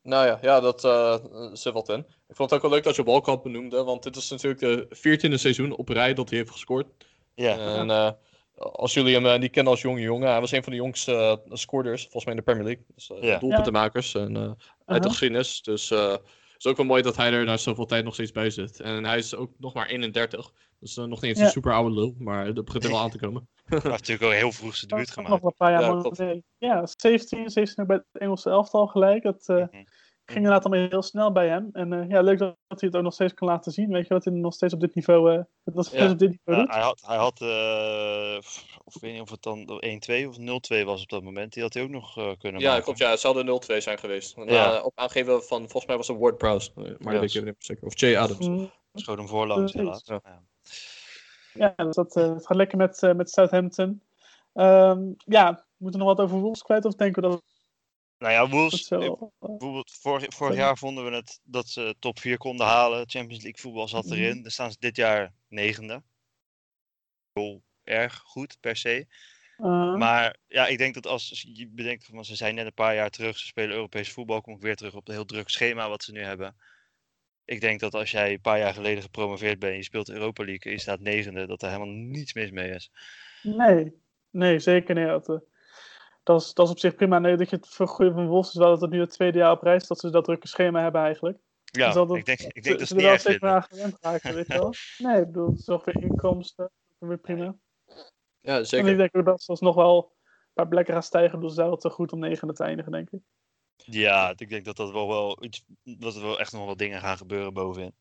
Nou ja, ja dat eh, zit wat in. Ik vond het ook wel leuk dat je Balkamp benoemde, want dit is natuurlijk de 14e seizoen op rij dat hij heeft gescoord. Ja, En eh, als jullie hem eh, niet kennen als jonge jongen, hij was een van de jongste scoorders, volgens mij in de Premier League. Dus uh, Ja. doelpuntenmakers en, eh, uit de Uh-huh. geschiedenis. Dus eh, is ook wel mooi dat hij er na zoveel tijd nog steeds bij zit. En hij is ook nog maar 31. Dus eh, nog niet eens Ja. een super oude lul, maar dat begint er wel aan te komen. [LAUGHS] hij heeft natuurlijk ook heel vroeg zijn debuut nog gemaakt. wel een paar jaar Ja. Ja, 17, 17 ook bij het Engelse elftal gelijk. Dat. Ging inderdaad allemaal heel snel bij hem. En eh, ja, leuk dat hij het ook nog steeds kan laten zien. Weet je, dat hij nog steeds op dit niveau, eh, dat nog steeds Ja. op dit niveau Ja, hij had, hij had eh, of ik weet niet of het dan 1-2 of 0-2 was op dat moment. Die had hij ook nog eh, kunnen Ja, maken. klopt. Ja, het zou de 0-2 zijn geweest. Ja. eh, op aangeven van, volgens mij was het Ward Prowse. eh, Maar Ja, dat weet ik even niet meer zeker. Of Jay Adams. Mm, Schoot hem voorlangs helaas. Ja. Ja. Dus dat eh, het gaat lekker met, eh, met Southampton. Ehm, ja, moeten we nog wat over Wolves kwijt? Of denken we dat Nou ja, Wolves, eh, eh, bijvoorbeeld vorig, vorig jaar vonden we het dat ze top 4 konden halen. Champions League voetbal zat Mhm. erin. Dan staan ze dit jaar negende. Heel erg goed per se. eh, Maar ja, ik denk dat als je bedenkt, van ze zijn net een paar jaar terug, ze spelen Europees voetbal, kom ik weer terug op het heel druk schema wat ze nu hebben. Ik denk dat als jij een paar jaar geleden gepromoveerd bent, en je speelt Europa League en je staat negende, dat er helemaal niets mis mee is. Nee, nee, zeker niet. Dat, is, dat is op zich prima. Nee, dat je het vergroeien van Wolves is wel dat het nu het tweede jaar op reis is dat ze dat drukke schema hebben eigenlijk. Ja, Dus dat het- ik denk, ik ze- denk dat ze ze er niet wel steeds meer aan gewend raken, weet je wel. [LAUGHS] Nee, ik bedoel, het is toch weer inkomsten. Dat is weer prima. Ja, En ik zeker. denk ook dat ze alsnog wel een paar plekken gaan stijgen. Dus daar wel te goed om negende te eindigen, denk ik. Ja, ik denk dat dat wel, wel iets, dat er wel echt nog wel dingen gaan gebeuren bovenin.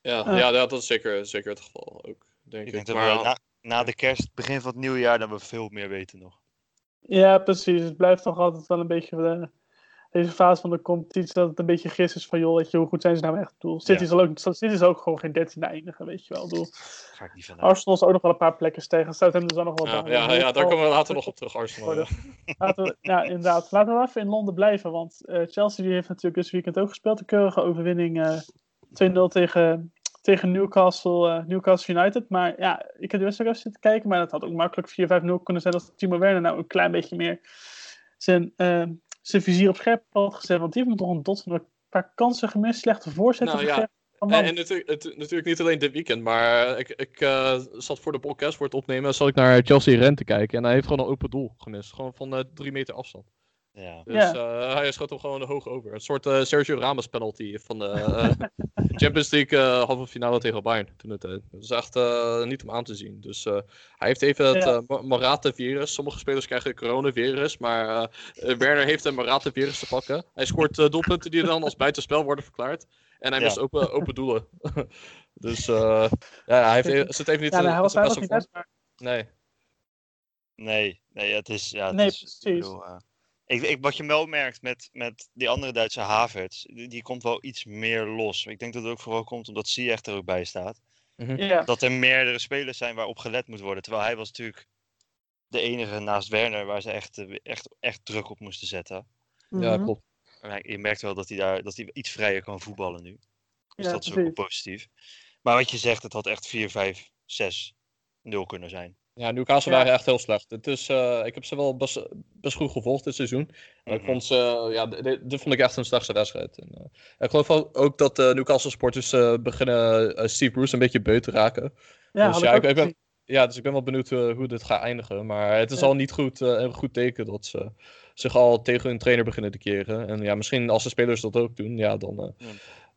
Ja, Ah. ja, ja, dat is zeker, zeker het geval ook. Denk Ik ik. denk dat Maar we na, na de kerst, begin van het nieuwe jaar, dat we veel meer weten nog. Ja, precies. Het blijft toch altijd wel een beetje eh, deze fase van de competitie dat het een beetje gis is van joh, weet je, hoe goed zijn ze nou echt? Ik bedoel, City, Ja. zal ook, City is ook gewoon geen dertiende eindigen, weet je wel. Ik bedoel, Ga ik niet vanuit. Arsenal is ook nog wel een paar plekken tegen. Southampton is ook nog wel ja, bij. ja, ja, daar komen we later nog op terug, Arsenal. Ja. [LAUGHS] Laten we, ja, inderdaad. Laten we even in Londen blijven. Want eh, Chelsea die heeft natuurlijk dit weekend ook gespeeld. Een keurige overwinning. eh 2-0 tegen, tegen Newcastle, eh, Newcastle United. Maar ja, ik heb de wedstrijd zitten kijken. Maar dat had ook makkelijk 4-5-0 kunnen zijn als Timo Werner nou een klein beetje meer zijn, eh, zijn vizier op scherp had gezet. Want die heeft me toch een dot van een paar kansen gemist. Slechte voorzetten. Nou ja. Oh, En, natuurlijk, het- natuurlijk niet alleen dit weekend, maar ik, ik eh, zat voor de podcast voor het opnemen, zat ik naar Chelsea Ren te kijken en hij heeft gewoon een open doel gemist. Gewoon van eh, drie meter afstand. Ja. Dus Ja. eh, hij schoot hem gewoon hoog over. Een soort eh, Sergio Ramos penalty van de eh, [LAUGHS] Champions League eh, halve finale tegen Bayern toen het tijd. Dat is echt eh, niet om aan te zien. Dus eh, hij heeft even het Ja. Morata-virus. Sommige spelers krijgen coronavirus, maar Werner heeft een Morata-virus te pakken. Hij scoort eh, doelpunten die dan als buitenspel worden verklaard. En hij Ja. mist open, open doelen. [LAUGHS] dus eh, ja, hij heeft, e- zit even niet ja, nee, hij was, hij best was niet best. Maar. Nee. Nee, nee, het is. Ja, het Nee, is, precies. bedoel, eh, ik, ik, wat je wel merkt met, met die andere Duitse Havertz, die, die komt wel iets meer los. Ik denk dat het ook vooral komt omdat Ziyech er ook bij staat. ja. Dat er meerdere spelers zijn waarop gelet moet worden. Terwijl hij was natuurlijk de enige naast Werner waar ze echt, echt, echt druk op moesten zetten. Ja, Mhm. klopt. Maar hij- je merkt wel dat hij daar dat hij iets vrijer kan voetballen nu. Dus Ja, dat is ook wel positief. Maar wat je zegt, het had echt 4, 5, 6, 0 kunnen zijn. Ja, Newcastle Ja. waren echt heel slecht. Het is, eh, ik heb ze wel best, best goed gevolgd dit seizoen. En ik Mhm. vond ze, ja, d- dit, dit vond ik echt een slechtste wedstrijd. En, eh, ik geloof ook, ook dat de Newcastle supporters eh, beginnen eh, Steve Bruce een beetje beu te raken. Ja, dus ja, ik ik, ben, ja, dus ik ben wel benieuwd eh, hoe dit gaat eindigen. Maar het is Ja. al niet goed, eh, een goed teken dat ze zich al tegen hun trainer beginnen te keren. En ja, misschien als de spelers dat ook doen, ja, dan, eh, Ja.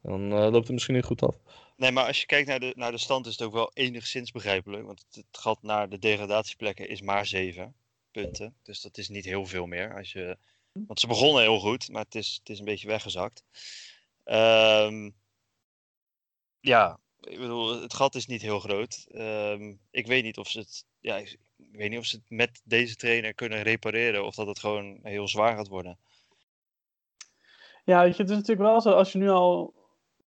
dan eh, loopt het misschien niet goed af. Nee, maar als je kijkt naar de, naar de stand is het ook wel enigszins begrijpelijk. Want het, het gat naar de degradatieplekken is maar 7 punten. Dus dat is niet heel veel meer. Als je, want ze begonnen heel goed, maar het is, het is een beetje weggezakt. Ehm, ja, ik bedoel, het gat is niet heel groot. Ehm, ik weet niet of ze het. Ja, ik, ik weet niet of ze het met deze trainer kunnen repareren. Of dat het gewoon heel zwaar gaat worden. Ja, weet je, het is natuurlijk wel zo, als je nu al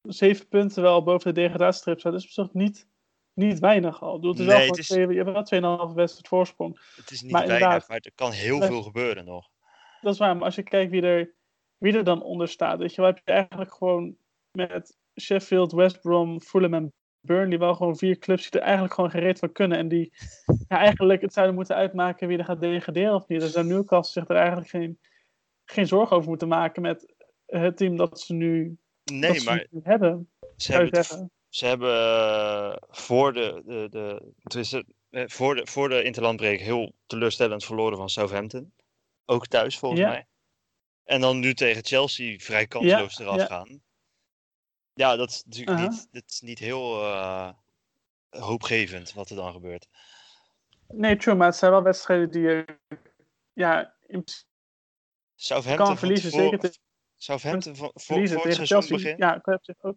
zeven punten wel boven de degradatiestrip staat, dat is op niet, niet weinig al. Ik bedoel, Het is Nee, wel het gewoon is- twee, je hebt wel 2,5 wedstrijd voorsprong. Het is niet Maar weinig, maar er kan heel veel gebeuren nog. Dat is waar, maar als je kijkt wie er, wie er dan onder staat, weet je, wel, heb je eigenlijk gewoon met Sheffield, West Brom, Fulham en Burnley wel gewoon vier clubs die er eigenlijk gewoon gereed van kunnen. En die [LAUGHS] ja, eigenlijk het zouden moeten uitmaken wie er gaat degraderen of niet. Dus daar Newcastle zich er eigenlijk geen, geen zorgen over moeten maken met het team dat ze nu, Nee, maar hebben, ze hebben, het ze hebben eh, voor de, de, de, eh, voor de, voor de interlandbreek heel teleurstellend verloren van Southampton. Ook thuis volgens Ja. mij. En dan nu tegen Chelsea vrij kansloos eraf ja. gaan. Ja, dat is natuurlijk niet, dat is niet heel eh, hoopgevend wat er dan gebeurt. Nee, true, maar het zijn wel wedstrijden die je ja, in Southampton kan verliezen. tevoren- Zeker Southampton voor, voor het tegen seizoen Chelsea. begin. Ja, ik heb zich ook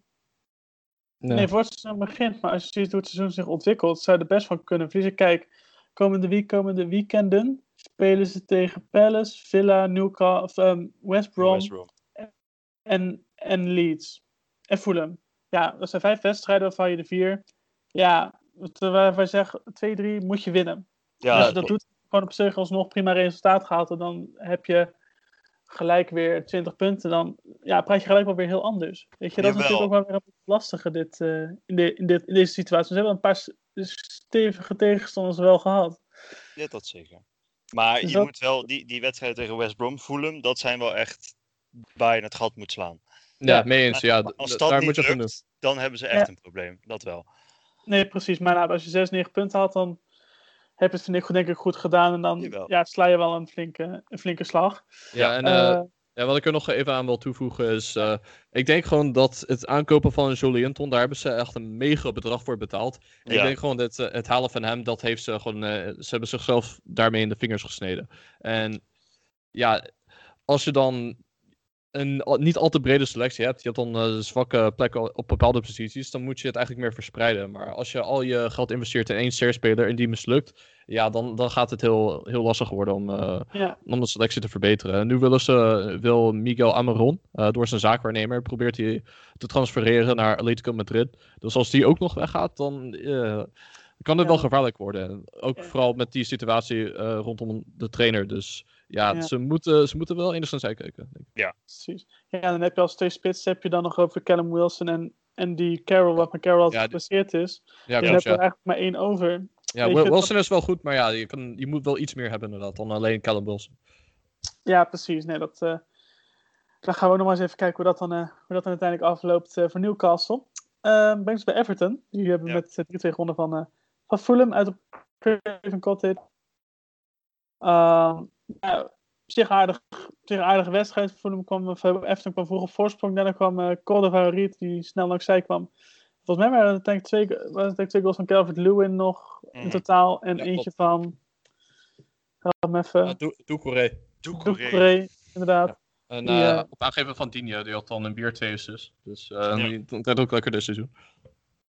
Nee. Nee, voor het seizoen begint, maar als je ziet hoe het seizoen zich ontwikkelt, zou je er best van kunnen verliezen. Kijk, komende, week, komende weekenden spelen ze tegen Palace, Villa, Newcastle, of, ehm, West Brom West Brom. En, en Leeds. En Fulham. Ja, dat zijn vijf wedstrijden waarvan je de vier, ja, waarvan je zegt, twee, drie moet je winnen. Ja, als je dat doet, gewoon op zich alsnog prima resultaat gehaald, en dan heb je gelijk weer 20 punten, dan ja, praat je gelijk wel weer heel anders. Weet je, dat is natuurlijk ook wel weer een lastige dit, eh, in, de, in, dit, in deze situatie. Ze hebben een paar stevige tegenstanders wel gehad. Ja, dat zeker. Maar Dus je dat- moet wel, die, die wedstrijden tegen West Brom, Fulham, dat zijn wel echt waar je het gat moet slaan. Ja, Ja, mee eens. Ja, Als dat daar niet moet je doen. dan hebben ze echt Ja. een probleem. Dat wel. Nee, precies. Maar nou, als je 6, 9 punten had, dan heb je het vind ik, goed- denk ik goed gedaan. En dan Jawel. ja, sla je wel een flinke, een flinke slag. Ja, en Eh, eh, ja, wat ik er nog even aan wil toevoegen is... eh, ik denk gewoon dat het aankopen van Jolinton, daar hebben ze echt een mega bedrag voor betaald. En Ik denk gewoon dat het halen van hem, dat heeft ze gewoon... eh, ze hebben zichzelf daarmee in de vingers gesneden. En ja, als je dan een niet al te brede selectie hebt, je hebt dan eh, zwakke plekken op bepaalde posities, dan moet je het eigenlijk meer verspreiden. Maar als je al je geld investeert in één ster-speler en die mislukt, ja, dan, dan gaat het heel, heel lastig worden om, eh, ja, om de selectie te verbeteren. En nu willen ze, wil Miguel Amaron, eh, door zijn zaakwaarnemer, probeert hij te transfereren naar Atletico Madrid. Dus als die ook nog weggaat, dan kan Ja. wel gevaarlijk worden. En Ook Ja. vooral met die situatie rondom de trainer. Dus ja, Ja. Ze, moeten, ze moeten wel enigszins uitkijken. Denk ik. precies. Ja, dan heb je als twee spits heb je dan nog over Callum Wilson en, en die Carroll, wat met Carroll Ja, altijd die- geblesseerd is. Ja, dan klopt, heb je ja. er eigenlijk maar één over. ja Wil- Wilson is wel goed, maar ja, je, kan, je moet wel iets meer hebben inderdaad dan alleen Callum Wilson. Ja, precies. Nee, dat, eh, dan gaan we ook nog maar eens even kijken hoe dat dan, eh, hoe dat dan uiteindelijk afloopt eh, voor Newcastle. Ehm ben ik bij Everton. Die hebben Ja. met uh, 3-2 gewonnen van, eh, van Fulham uit op Craven Cottage. Ja, op zich aardig, op zich een aardige wedstrijd. Fulham kwam, of, eh, kwam vroeg op voorsprong. Daarna kwam uh, Cordova Reed, die snel langs zij kwam. Volgens mij waren het denk ik twee, waren het denk ik twee goals van Calvert Lewin nog in Mhm. totaal. En Ja, eentje klopt. van... Help me even. Uh, Doucouré. Doucouré. Doucouré, inderdaad. En Die, eh, eh, op aangeven van Dinho, die had dan een bier twee assists. Dus eh Ja. deed ook lekker dit seizoen.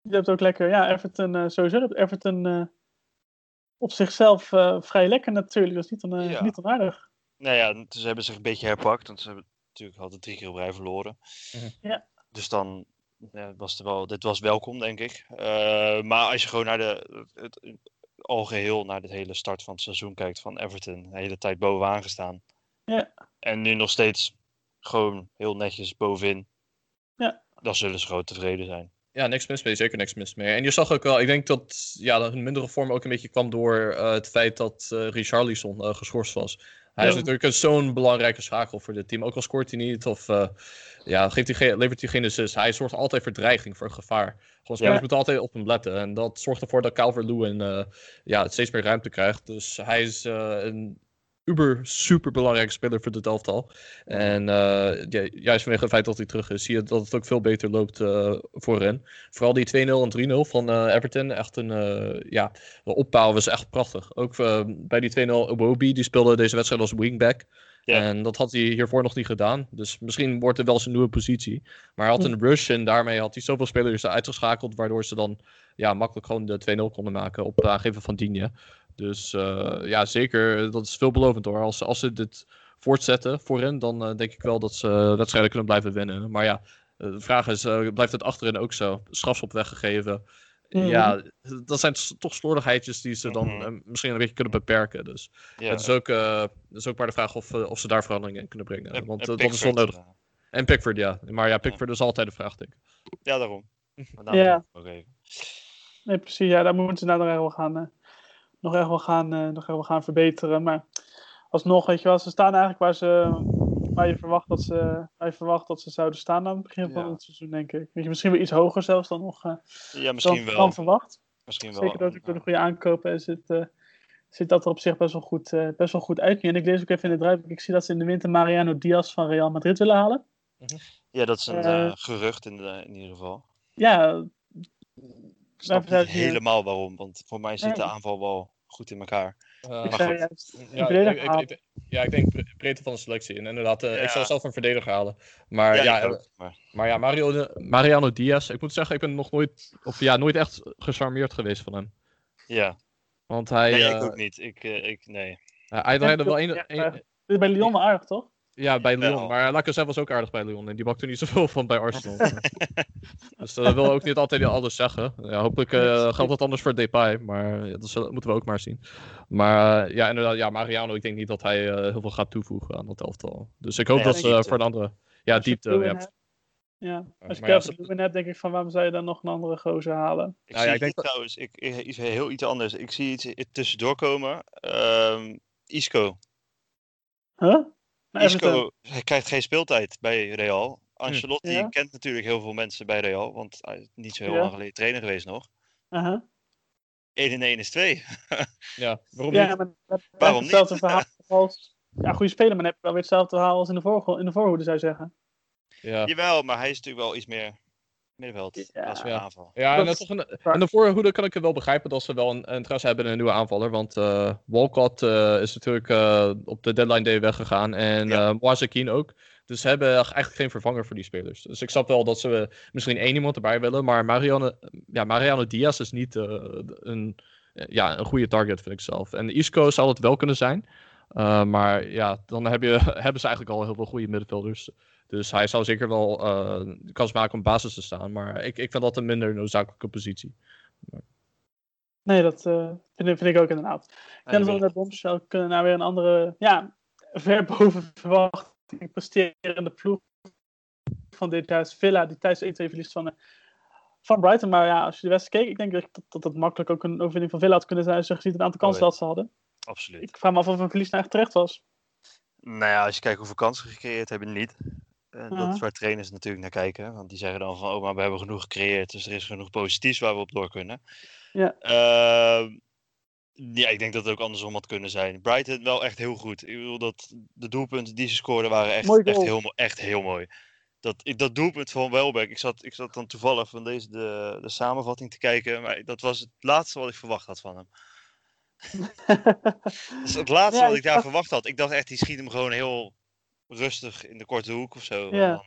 Je hebt ook lekker, ja, Everton uh, sowieso. Dat Everton uh, op zichzelf uh, vrij lekker natuurlijk. Dat is niet, on, Ja. niet onaardig. Nou ja, ze hebben zich een beetje herpakt. Want ze hebben natuurlijk altijd drie keer op rij verloren. Mhm. Ja. Dus dan ja, was het wel, dit was welkom, denk ik. Uh, maar als je gewoon naar de, het, naar de hele start van het seizoen kijkt van Everton. De hele tijd bovenaan gestaan. Ja. En nu nog steeds gewoon heel netjes bovenin. Ja. Dan zullen ze gewoon tevreden zijn. Ja, niks mis mee. Zeker niks mis mee. En je zag ook wel, ik denk dat ja, hun mindere vorm ook een beetje kwam door uh, het feit dat uh, Richarlison uh, geschorst was. Hij Ja. is natuurlijk zo'n belangrijke schakel voor dit team. Ook al scoort hij niet of ja, geeft hij geen, levert hij geen assist. Hij zorgt altijd voor dreiging, voor gevaar. Gewoon spelers Ja. moeten altijd op hem letten. En dat zorgt ervoor dat Calvert-Lewin ja, steeds meer ruimte krijgt. Dus hij is een uber super belangrijke speler voor dit elftal. En ja, juist vanwege het feit dat hij terug is, zie je dat het ook veel beter loopt uh, voor hen. Vooral die 2-0 en 3-0 van uh, Everton. Echt een, ja, de opbouw was echt prachtig. Ook bij die 2-0 Obobi, die speelde deze wedstrijd als wingback. Ja. En dat had hij hiervoor nog niet gedaan. Dus misschien wordt het wel zijn nieuwe positie. Maar hij had een rush en daarmee had hij zoveel spelers uitgeschakeld. Waardoor ze dan ja, makkelijk gewoon de 2-0 konden maken op het aangeven van Digne. Dus uh, ja, zeker. Dat is veelbelovend hoor. Als, als ze dit voortzetten voorin, dan eh, denk ik wel dat ze wedstrijden kunnen blijven winnen. Maar ja, eh, de vraag is, eh, blijft het achterin ook zo? Strafschop weggegeven. Mhm. Ja, dat zijn toch slordigheidjes die ze dan Mhm. eh, misschien een beetje kunnen beperken. Dus Ja. het is ook, eh, het is ook maar de vraag of, eh, of ze daar verandering in kunnen brengen. En- Want en eh, dat is wel nodig. eh, En Pickford, ja. Maar ja, Pickford is altijd de vraag, denk ik. Ja, daarom. [LAUGHS] Maar Ja. even. Nee, precies. Ja, daar moeten ze nou nog wel gaan, eh, nog echt wel gaan, eh, nog echt wel gaan verbeteren. Maar alsnog, weet je wel, ze staan eigenlijk waar, ze, waar, je, verwacht dat ze, waar je verwacht dat ze zouden staan aan het begin van het seizoen, denk ik. Weet je, misschien wel iets hoger zelfs dan nog eh, Ja, misschien dan, wel. dan verwacht. Misschien wel. Zeker dat ik door de goede aankopen en zit, eh, zit dat er op zich best wel goed, eh, best wel goed uit nu. En ik lees ook even in het draaiboek, ik zie dat ze in de winter Mariano Diaz van Real Madrid willen halen. Ja, dat is een gerucht in, de, in ieder geval. Ja, Ik snap niet helemaal waarom, want voor mij zit de aanval wel goed in elkaar. ik maar zei goed. juist, die Ja, ik, ik, halen. ik- ja, ik denk bre- breedte van de selectie. En inderdaad, eh, ik zou zelf een verdediger halen. Maar ja, ja, ik eh, ook, maar maar ja Mario, Mariano Diaz, ik moet zeggen, ik ben nog nooit, of ja, nooit echt gecharmeerd geweest van hem. ja. Want hij, Nee, eh, ik ook niet. Ik, eh, ik, nee. hij, hij draaide wel is bij Lyon wel aardig, toch? Ja, bij Lyon. Maar Lacazette was ook aardig bij Lyon. En die bakte niet zoveel van bij Arsenal. [LAUGHS] dus dat wil ook niet altijd alles zeggen. Ja, hopelijk eh, precies. geldt dat anders voor Depay. Maar ja, dat moeten we ook maar zien. Maar eh, ja, inderdaad, ja, Mariano, ik denk niet dat hij eh, heel veel gaat toevoegen aan dat elftal. Dus ik hoop Nee, dat ja, ze voor een andere... Ja, diepte. Ja, hebt- Ja, als je maar ja, Lewin hebt, denk ik van waarom zou je dan nog een andere gozer halen? Ik Nou ja, zie ik denk trouwens, ik, ik- iets heel iets anders. Ik zie iets tussendoor komen. Ehm, Isco. Huh? Isco hij [LAUGHS] krijgt geen speeltijd bij Real. Ancelotti Ja. kent natuurlijk heel veel mensen bij Real, want hij is niet zo heel Ja. lang geleden trainer geweest nog. Aha. 1 en 1 is 2. [LAUGHS] ja, waarom Ja, niet? maar dat Waarom hetzelfde niet? verhaal [LAUGHS] als... Ja, goede speler, maar dan heb je wel weer hetzelfde verhaal als in de, voor, in de voorhoede, zou je zeggen. Ja. Jawel, maar hij is natuurlijk wel iets meer middenveld Ja. Ja. aanval. Ja, en, Dat een, en de voorhoede kan ik het wel begrijpen dat ze wel een, een interesse hebben in een nieuwe aanvaller. Want eh, Walcott eh, is natuurlijk eh, op de deadline day weggegaan. En Ja. Moisekin ook. Dus ze hebben eigenlijk geen vervanger voor die spelers. Dus ik snap wel dat ze misschien één iemand erbij willen. Maar Mariano, ja, Mariano Diaz is niet eh, een, ja, een goede target, vind ik zelf. En Isco zou het wel kunnen zijn. Eh, maar ja, dan heb je, [LAUGHS] hebben ze eigenlijk al heel veel goede middenvelders. Dus hij zou zeker wel eh, de kans maken om basis te staan. Maar ik, ik vind dat een minder noodzakelijke positie. Nee, dat eh, vind, ik- vind ik ook inderdaad. Ik Ja, denk dat Bombshell kunnen naar weer een andere, ja, ver boven verwachting presterende ploeg van dit jaar is Villa, die thuis 1-2 verliest van, eh, van Brighton. Maar ja, als je de wedstrijd keek, ik denk dat, dat dat makkelijk ook een overwinning van Villa had kunnen zijn als je ziet het aantal kansen Oh, dat ze hadden. Absoluut. Ik vraag me af of een verlies nou echt terecht was. Nou ja, als je kijkt hoeveel kansen gecreëerd hebben, niet. Eh, Dat Ja. is waar trainers natuurlijk naar kijken. Want die zeggen dan van, oh, maar we hebben genoeg gecreëerd. Dus er is genoeg positiefs waar we op door kunnen. Ja. Ehm, ja, ik denk dat het ook andersom had kunnen zijn. Brighton wel echt heel goed. Ik bedoel, dat de doelpunten die ze scoorden waren echt, Mooi echt, heel, echt heel mooi. Dat, ik- dat doelpunt van Welbeck, ik zat, ik zat dan toevallig van deze de, de samenvatting te kijken. Maar dat was het laatste wat ik verwacht had van hem. [LAUGHS] Dat is het laatste Ja, wat ik ik daar dacht- verwacht had. Ik dacht echt, die schiet hem gewoon heel rustig in de korte hoek of zo. Ja. Dan-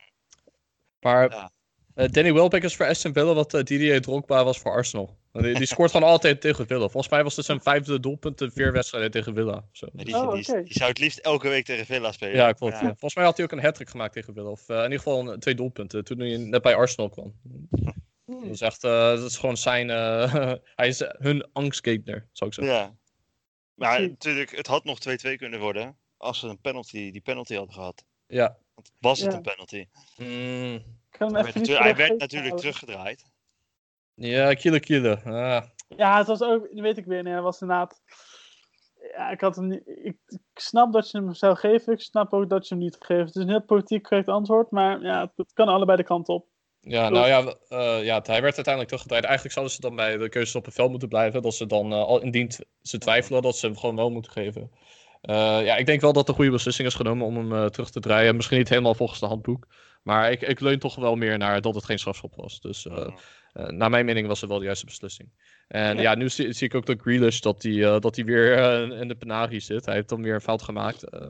Maar Ja. eh, Danny Welbeck is voor Aston Villa wat eh, Didier Drogba was voor Arsenal. Die, die scoort gewoon altijd [LAUGHS] tegen Villa. Volgens mij was het zijn vijfde doelpunt in vier wedstrijden tegen Villa. Zo. Nee, die, Oh, die, oké. die zou het liefst elke week tegen Villa spelen. Ja, klopt. Ja. ja. Volgens mij had hij ook een hat gemaakt tegen Villa. Of eh, in ieder geval een- twee doelpunten toen hij net bij Arsenal kwam. Dat is echt, eh, dat is gewoon zijn, eh, [LAUGHS] hij is eh, hun angstgegner, zou ik zeggen. Ja. Maar natuurlijk, het had nog 2-2 kunnen worden als ze een penalty, die penalty hadden gehad. Ja. Want was het Ja. een penalty? Mm, kan Hij even werd, hij natuurlijk halen. teruggedraaid. ja, kiele kiele. Ah. Ja, het was ook, weet ik weer, nee, het was inderdaad. Ja, ik, had hem ik, ik snap dat je hem zou geven, ik snap ook dat je hem niet geeft. Het is een heel politiek correct antwoord, maar ja, het, het kan allebei de kant op. Ja, nou ja, eh, ja, hij werd uiteindelijk teruggedraaid. Eigenlijk zouden ze dan bij de keuzes op het veld moeten blijven. Dat ze dan, al indien ze twijfelen, dat ze hem gewoon wel moeten geven. Eh, ja, ik denk wel dat de goede beslissing is genomen om hem eh, terug te draaien. Misschien niet helemaal volgens de handboek. Maar ik, ik leun toch wel meer naar dat het geen strafschop was. Dus eh, Mhm. eh, naar mijn mening was het wel de juiste beslissing. En Ja. ja, nu zie, zie ik ook dat Grealish dat hij eh, dat hij weer eh, in de penarie zit. Hij heeft dan weer een fout gemaakt. eh,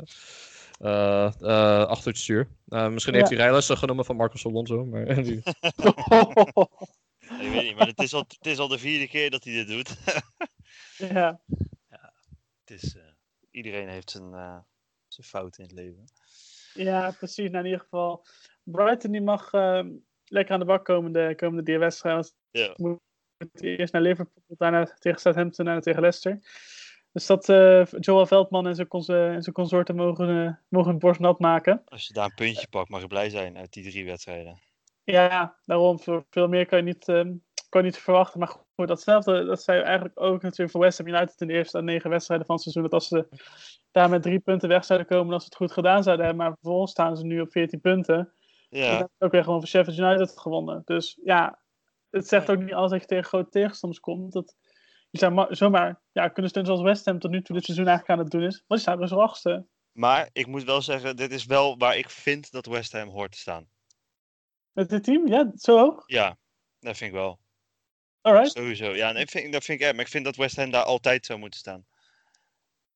eh, eh, achter het stuur. Eh, misschien Ja. heeft hij rijlessen genomen van Marcos Alonso. Maar [LAUGHS] die- Ik weet niet, maar het is, al, het is al de vierde keer dat hij dit doet. ja, [LAUGHS] het is, iedereen heeft zijn, eh, zijn fout in het leven. Ja, precies. Nou, in ieder geval, Brighton die mag ehm, lekker aan de bak komen de komende drie wedstrijden. Ja. Want Eerst naar Liverpool, daarna tegen Southampton, daarna tegen Leicester. Dus dat eh, Joel Veldman en zijn, cons- en zijn consorten mogen, eh, mogen hun borst nat maken. Als je daar een puntje pakt, mag je blij zijn uit die drie wedstrijden. Ja, daarom, veel, veel meer kan je niet, ehm, kan je niet verwachten. Maar goed, datzelfde, dat zei eigenlijk ook natuurlijk voor West Ham United in de eerste negen wedstrijden van het seizoen. Dat als ze daar met drie punten weg zouden komen, als ze het goed gedaan zouden hebben. Maar vervolgens staan ze nu op 14 punten. En Ja, ze ook weer gewoon van Sheffield United gewonnen. Dus ja, het zegt ook niet alles dat je tegen grote tegenstanders komt. Dat je zou ma- zomaar ja, kunnen steunen zoals West Ham tot nu toe dit seizoen eigenlijk aan het doen is. Want die staan dus achtste. maar ik moet wel zeggen, dit is wel waar ik vind dat West Ham hoort te staan. Met dit team, ja, zo hoog. Ja, dat vind ik wel. Alright. Sowieso. Ja, nee, vind, dat vind ik echt. Maar ik vind dat West Ham daar altijd zou moeten staan.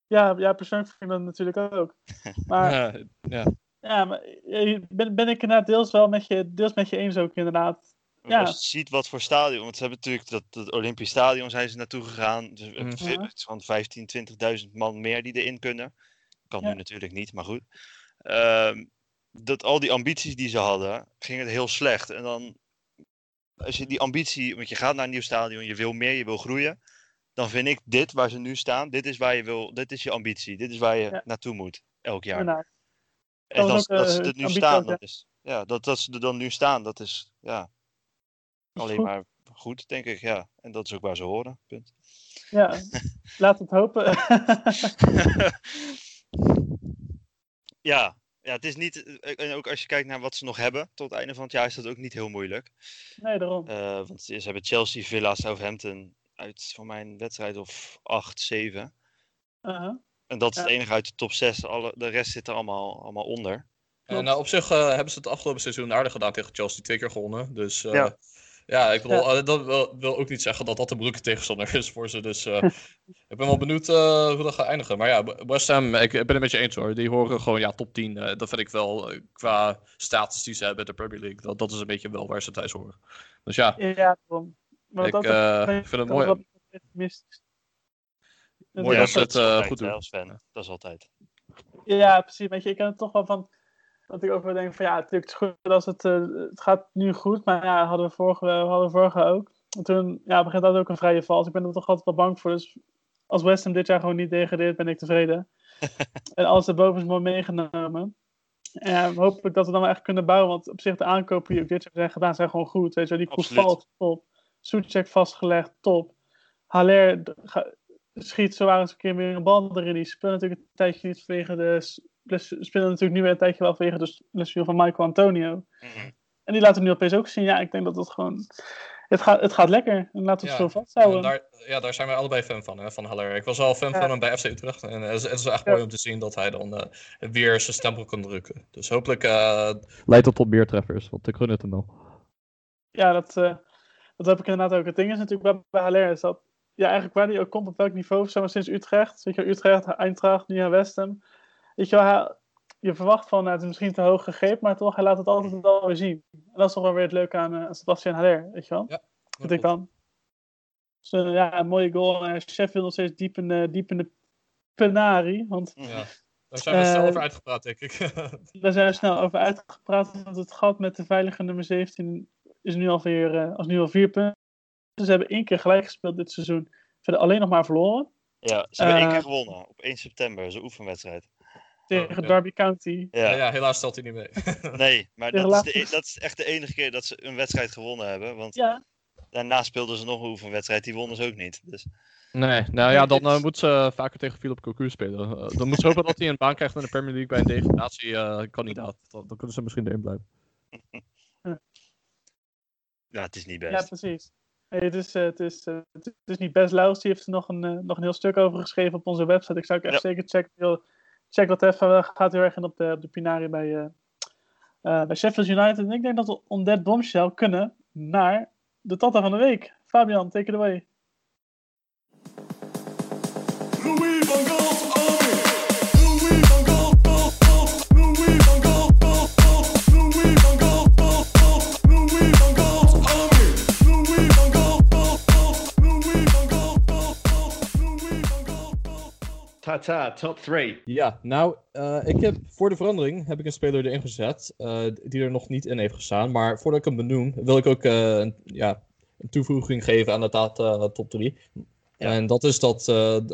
Ja, ja, persoonlijk vind ik dat natuurlijk ook. [LAUGHS] Maar Ja, ja. Ja, maar ben, ben ik inderdaad deels wel met je, deels met je eens ook inderdaad. Ja. Als je ziet wat voor stadion. Want ze hebben natuurlijk dat, dat Olympisch Stadion zijn ze naartoe gegaan. Dus, het is van 15, 20.000 man meer die erin kunnen. Kan Ja. nu natuurlijk niet, maar goed. Ehm, dat al die ambities die ze hadden, ging het heel slecht. En dan, als je die ambitie, want je gaat naar een nieuw stadion, je wil meer, je wil groeien. Dan vind ik dit waar ze nu staan, dit is waar je wil, dit is je ambitie. Dit is waar je Ja. naartoe moet, elk jaar. En Dat was dat, ook, dat ze eh, er nu staan, ook, dat is, ja, dat, dat ze er dan nu staan, dat is ja, alleen maar goed, denk ik. Ja. En dat is ook waar ze horen. Punt. Ja, [LAUGHS] laat het hopen. [LAUGHS] [LAUGHS] ja, ja, het is niet. eh, En ook als je kijkt naar wat ze nog hebben tot het einde van het jaar, is dat ook niet heel moeilijk. nee, daarom. Eh, want ze hebben Chelsea, Villa, Southampton uit voor mijn wedstrijd of 8, 7. Uh-huh. En dat is Ja. het enige uit de top 6. Alle, de rest zit er allemaal, allemaal onder. En nou, op zich eh, hebben ze het afgelopen seizoen aardig gedaan tegen Chelsea. Twee keer gewonnen. Dus eh, Ja. Ja. ik bedoel, eh, dat wil, wil ook niet zeggen dat dat een moeilijke tegenstander is voor ze. Dus eh, [LAUGHS] ik ben wel benieuwd eh, hoe dat gaat eindigen. Maar ja, West Ham, ik, ik ben het met je eens hoor. Die horen gewoon ja, top 10. eh, dat vind ik wel qua status die ze hebben in de Premier League. Dat, dat is een beetje wel waar ze thuis horen. Dus ja, Ja. Maar ik dat vind het mooi. Mooi Ja, dat ze het eh, goed doen. als fan. Dat is altijd. Ja, precies. Weet je, ik ken het toch wel van. Dat ik ook wel denk van ja, natuurlijk goed als het. eh, het gaat nu goed, maar ja, hadden we vorige, hadden we vorige ook. En toen ja, begint dat ook een vrije val. Dus ik ben er toch altijd wel bang voor. Dus als West Ham dit jaar gewoon niet degradeert, ben ik tevreden. [LAUGHS] en alles erboven is mooi meegenomen. En hopelijk dat we dan wel echt kunnen bouwen. Want op zich de aankopen die ook dit jaar zijn gedaan, zijn gewoon goed. Weet je, die Absoluut. Koufal, top. Soetjek vastgelegd, top. Haller schiet zo eens een keer weer een bal erin. Die speelt natuurlijk een tijdje niet vanwege de... s- plus- Speelde natuurlijk nu weer een tijdje wel vanwege de blessure van Michael Antonio. Mhm. En die laten we nu opeens ook zien. Ja, ik denk dat dat gewoon... Het gaat, het gaat lekker. En laten we het Ja. zo vasthouden. En daar, ja, daar zijn wij allebei fan van, hè, van Haller. Ik was al fan Ja. van hem bij FC Utrecht. En eh, het is, het is echt Ja. mooi om te zien dat hij dan eh, weer zijn stempel kan drukken. Dus hopelijk eh, leidt dat tot meer treffers, want ik gun het hem wel. Ja, dat, eh, dat heb ik inderdaad ook. Het ding is natuurlijk bij, bij Haller is dat... Ja, eigenlijk waar hij ook komt, op welk niveau, zeg maar sinds Utrecht. Weet je, wel, Utrecht, Eintracht, nu naar West Ham. Weet je wel, hij- je verwacht van, het is misschien te hoog gegrepen, maar toch, hij laat het altijd wel weer zien. En dat is toch wel weer het leuke aan, eh, aan Sebastian Haller, weet je wel. Ja, Vind ik dan. Dus, eh, ja, een mooie goal. En Sheffield nog steeds diep in, de- diep in de penari. Want. Ja. Daar zijn we snel Eh, over uitgepraat, denk ik. [LAUGHS] daar zijn we snel over uitgepraat. Want het gat met de veilige nummer 17 is nu alweer, eh als nu al vier punten. Ze hebben één keer gelijk gespeeld dit seizoen. Verder alleen nog maar verloren. Ja, ze hebben één keer gewonnen op 1 september, zo'n oefenwedstrijd. Tegen oké. Derby County. Ja, ja. ja, helaas stelt hij niet mee. [LAUGHS] nee, maar dat is, de, dat is echt de enige keer dat ze een wedstrijd gewonnen hebben. Want Ja, daarna speelden ze nog een oefenwedstrijd, die wonnen ze ook niet. Dus Nee, nou ja, dan dit- eh, moet ze vaker tegen Philip Cocu spelen. Eh, dan moet ze hopen dat hij een baan krijgt in de Premier League bij een degradatiekandidaat. dan, dan kunnen ze misschien erin blijven. [LAUGHS] ja, het is niet ja best. precies. Nee, het, is, eh, het, is, eh, het is niet best. Laus die heeft er nog een, eh, nog een heel stuk over geschreven op onze website. Ik zou ook echt Ja. zeker checken. Check dat even. Gaat heel erg in op de, op de Pinari bij, eh, eh, bij Sheffield United. En ik denk dat we on that bombshell kunnen naar de Tata van de week. Fabian, take it away. Tata, top 3. Ja, nou, eh, ik heb voor de verandering heb ik een speler erin gezet eh, die er nog niet in heeft gestaan. Maar voordat ik hem benoem, wil ik ook eh, een, ja, een toevoeging geven aan de Tata top 3. Ja. En dat is dat,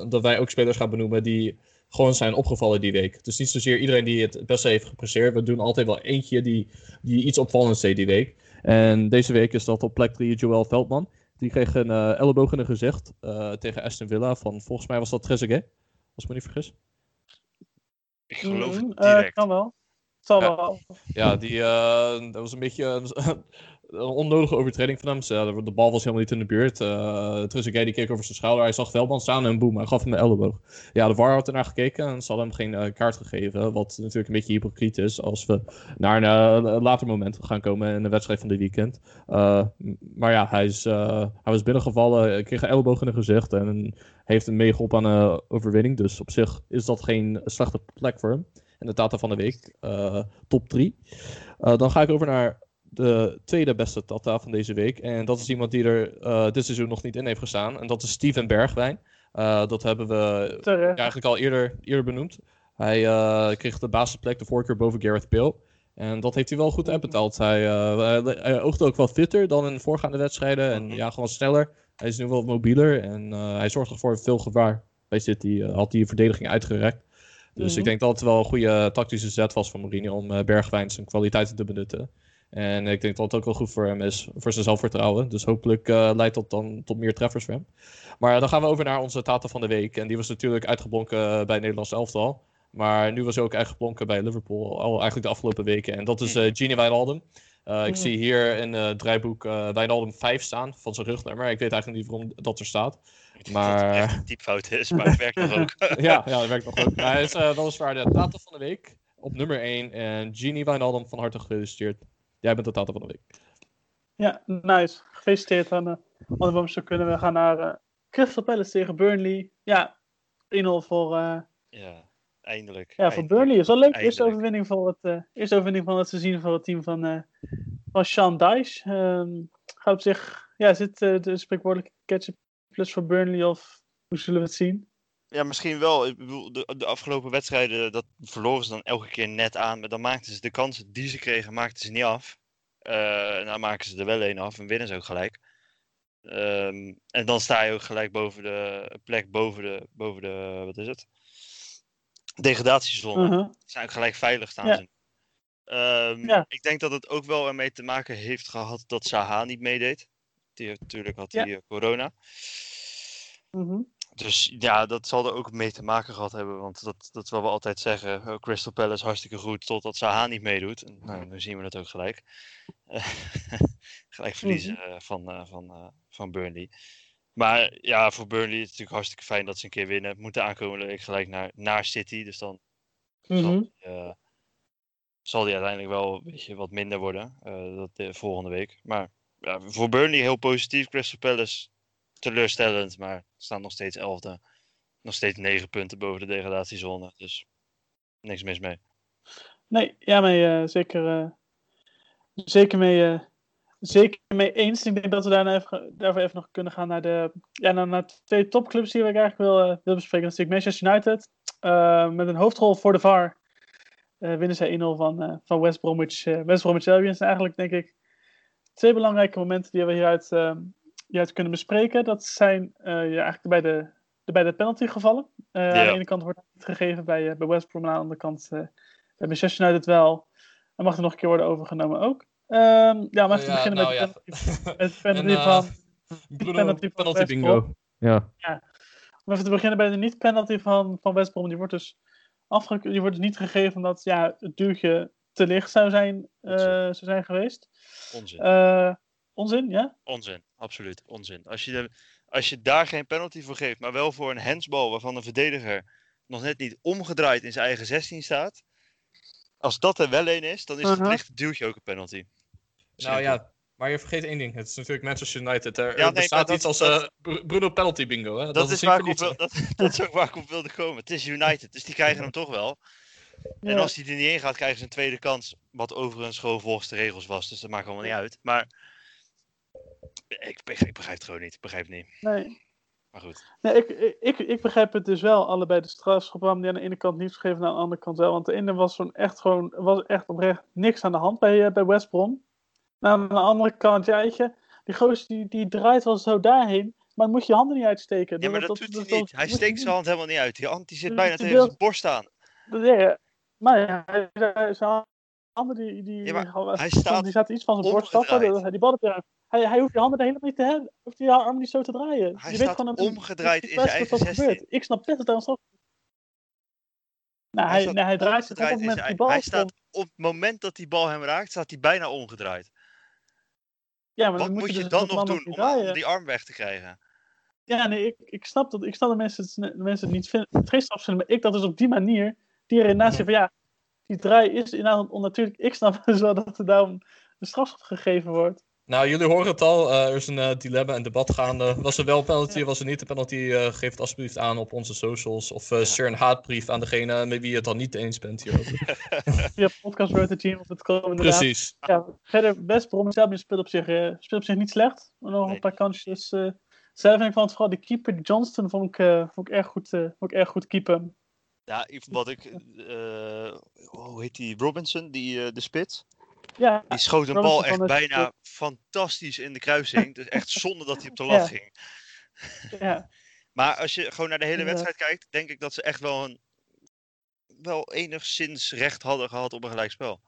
dat wij ook spelers gaan benoemen die gewoon zijn opgevallen die week. Dus niet zozeer iedereen die het het beste heeft gepresteerd. We doen altijd wel eentje die, die iets opvallends deed die week. En deze week is dat op plek 3 Joël Veldman. Die kreeg een elleboog in een gezicht tegen Aston Villa van, volgens mij was dat Trezeguet. Als ik me niet vergis. Ik geloof Mhm, het eh, direct. kan wel. Zal Ja. wel. Ja, die, eh, dat was een beetje een, een onnodige overtreding van hem. Ze- De bal was helemaal niet in de buurt. Uh, Trezeguet die keek over zijn schouder. Hij zag Veldman staan en boem, hij gaf hem een elleboog. Ja, de VAR had ernaar gekeken en ze hadden hem geen eh, kaart gegeven. Wat natuurlijk een beetje hypocriet is als we naar een eh, later moment gaan komen in de wedstrijd van dit weekend. Eh, maar ja, hij, is, eh, hij was binnengevallen, kreeg een elleboog in het gezicht en heeft een meegeholpen aan een overwinning. Dus op zich is dat geen slechte plek voor hem. En de Tata van de week, eh, top 3. dan ga ik over naar de tweede beste Tata van deze week. En dat is iemand die er eh, dit seizoen nog niet in heeft gestaan. En dat is Steven Bergwijn. Eh, dat hebben we ja, eigenlijk al eerder, eerder benoemd. Hij eh, kreeg de basisplek de voorkeur boven Gareth Bale. En dat heeft hij wel goed uitbetaald. Hij, hij, hij oogde ook wel fitter dan in voorgaande wedstrijden. En Mhm. ja, gewoon sneller. Hij is nu wel mobieler. En hij zorgt voor veel gevaar. Bij City eh, had hij verdediging uitgerekt. Dus Mhm. ik denk dat het wel een goede tactische zet was van Mourinho om Bergwijn zijn kwaliteiten te benutten. En ik denk dat het ook wel goed voor hem is, voor zijn zelfvertrouwen. Dus hopelijk eh, leidt dat dan tot meer treffers voor hem. Maar dan gaan we over naar onze Tata van de Week. En die was natuurlijk uitgeblonken bij het Nederlands elftal. Maar nu was hij ook uitgeblonken bij Liverpool, al eigenlijk de afgelopen weken. En dat is eh Gini Wijnaldum. Eh, ik zie hier in het draaiboek eh Wijnaldum 5 staan, van zijn rugnummer. Ik weet eigenlijk niet waarom dat er staat. Maar- dat het echt een typfout is, maar het werkt nog ook. [LAUGHS] ja, ja, dat werkt nog ook. Maar hij is weliswaar de Tata van de Week op nummer 1. En Gini Wijnaldum, van harte gefeliciteerd. Jij bent de Tata van de Week. Ja, nice. Gefeliciteerd aan de uh, Zo kunnen we gaan naar eh, Crystal Palace tegen Burnley. Ja, 1-0 voor, eh, Ja, eindelijk. ja, voor eindelijk. Burnley. Is wel leuk. Eerste overwinning, voor het, eh, eerste overwinning van het seizoen voor het team van, eh van Sean Dyche. Ehm, gaat op zich, ja, zit eh, de spreekwoordelijke ketchup plus voor Burnley of hoe zullen we het zien? Ja, misschien wel. Ik bedoel, de, de afgelopen wedstrijden, dat verloren ze dan elke keer net aan. Maar dan maakten ze de kansen die ze kregen, maakten ze niet af. Eh, en dan maken ze er wel één af en winnen ze ook gelijk. Ehm, en dan sta je ook gelijk boven de plek, boven de, boven de wat is het? Degradatiezone. Ze zijn gelijk veilig staan Ja. ze. Ehm, Ja. Ik denk dat het ook wel ermee te maken heeft gehad dat Saha niet meedeed. Die, natuurlijk had hij eh, corona. Mhm. Dus ja, dat zal er ook mee te maken gehad hebben. Want dat, dat wat we altijd zeggen. eh, Crystal Palace hartstikke goed totdat Saha niet meedoet. En, nou, nu zien we dat ook gelijk. [LAUGHS] Gelijk verliezen eh, van, eh, van, eh, van Burnley. Maar ja, voor Burnley is het natuurlijk hartstikke fijn dat ze een keer winnen. Moeten aankomende week gelijk naar, naar City. Dus dan zal, Mhm. die, zal die uiteindelijk wel een beetje wat minder worden. dat de volgende week. Maar ja, voor Burnley heel positief. Crystal Palace teleurstellend. Maar staan nog steeds elfde. Nog steeds negen punten boven de degradatiezone. Dus niks mis mee. Nee, ja, mee, eh, zeker, eh, zeker, mee, eh, zeker mee eens. Ik denk dat we daarna even, daarvoor even nog kunnen gaan naar de ja, naar, naar twee topclubs die ik eigenlijk wil, wil bespreken. Dat is natuurlijk Manchester United. met een hoofdrol voor de VAR. winnen zij 1-0 van, van West Bromwich, West Bromwich Albion. Eigenlijk, denk ik, twee belangrijke momenten die we hieruit, eh, hieruit kunnen bespreken. Dat zijn eh, ja, eigenlijk bij de, de, bij de penaltygevallen. Eh, Aan de ene kant wordt het niet gegeven bij, eh, bij West Brom. En aan de andere kant eh, bij Manchester United wel. En mag er nog een keer worden overgenomen ook. Ehm, ja, maar even te beginnen nou met, de penalty, met de [LAUGHS] penalty En, van... [LAUGHS] Bruno, penalty penalty, van West bingo. Ja. Om even te beginnen bij de niet-penalty van, van West Brom. Die wordt dus afge... die wordt dus niet gegeven omdat ja, het duurtje te licht zou zijn, eh, zou zijn geweest. Onzin. Eh, onzin, ja? Onzin. Absoluut. Onzin. Als je, de, als je daar geen penalty voor geeft, maar wel voor een handsbal waarvan de verdediger nog net niet omgedraaid in zijn eigen 16 staat. Als dat er wel een is, dan is het Uh-huh. lichte duwtje ook een penalty. Nou ja, maar je vergeet één ding. Het is natuurlijk Manchester United. Er, Ja, er nee, bestaat iets als dat- eh, Bru- Bruno penalty bingo. Hè? Dat, is waar ik op wil, dat, [LAUGHS] dat is ook waar ik op wilde komen. Het is United, dus die krijgen hem toch wel. En als hij er niet in gaat, krijgen ze een tweede kans. Wat overigens gewoon volgens de regels was, dus dat maakt allemaal niet uit. Maar ik, begrijp- ik begrijp het gewoon niet. Ik begrijp het niet. Nee. Maar goed. Nee, ik, ik, ik begrijp het dus wel, allebei de strafschop, waarom die aan de ene kant niet gegeven en aan de andere kant wel. Want de ene was zo'n echt gewoon, was echt oprecht niks aan de hand bij, eh, bij West Brom. Aan de andere kant, ja, je, die gozer die, die draait wel zo daarheen, maar dan moet je handen niet uitsteken. Ja, maar dat, doet hij niet. dat Hij steekt zijn hand helemaal niet uit. Die hand die zit bijna tegen zijn borst aan. Ja, maar ja, zijn handen die, die, Ja, maar hij staat die zaten iets van zijn borst af, die, bal op je- hij, hij hoeft je handen helemaal niet te hebben, hoeft die arm niet zo te draaien. Hij je staat weet gewoon dat omgedraaid in zijn eigen dat 16. gebeurt. Ik snap best dat hij. Nou, Hij hij, staat nee, hij draait zich op het moment dat die bal Hij staat op het moment dat die bal hem raakt, staat hij bijna omgedraaid. Ja, maar Wat dan moet je dus dan nog doen om, die arm weg te krijgen? Ja, nee, ik, ik snap dat. Ik snap dat mensen het, mensen het niet vinden, het geen straf vinden, maar ik dat dus op die manier, die redenatie van ja, die draai is inderdaad onnatuurlijk. Ik snap dus [LAUGHS] wel dat er daarom een straf gegeven wordt. Nou, jullie horen het al. eh, er is een eh, dilemma en debat gaande. Was er wel een penalty, was er niet een penalty? eh, geef het alsjeblieft aan op onze socials. Of eh stuur een haatbrief aan degene met wie je het dan niet eens bent hierover. [LAUGHS] Via podcastroad.gmail.com inderdaad. Precies. Ja, verder, best Brom zelf speelt op zich, eh, speelt op zich niet slecht. Maar nog Nee. een paar kansjes. eh zelf vind ik van het vooral die keeper Johnston vond ik, eh, vond ik erg goed, eh, vond ik erg goed keepen. Ja, wat ik. eh, hoe heet die? Robinson, die, eh, de spits. Ja, Die schoot een bal echt de- bijna fantastisch in de kruising. Dus echt zonde dat hij op de [LAUGHS] Ja. lat ging. ja. [LAUGHS] Maar als je gewoon naar de hele Ja. wedstrijd kijkt, denk ik dat ze echt wel een. wel enigszins recht hadden gehad op een gelijkspel.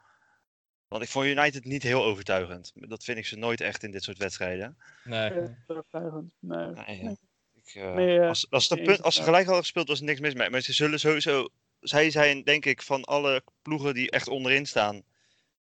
Want ik vond United niet heel overtuigend. Dat vind ik ze nooit echt in dit soort wedstrijden. Nee. overtuigend. Nee. Nee, Nee. Ik, eh, Nee, als, als, de nee, punt, als ze gelijk hadden gespeeld, was er niks mis mee. Maar ze zullen sowieso. Zij zijn, denk ik, van alle ploegen die echt onderin staan.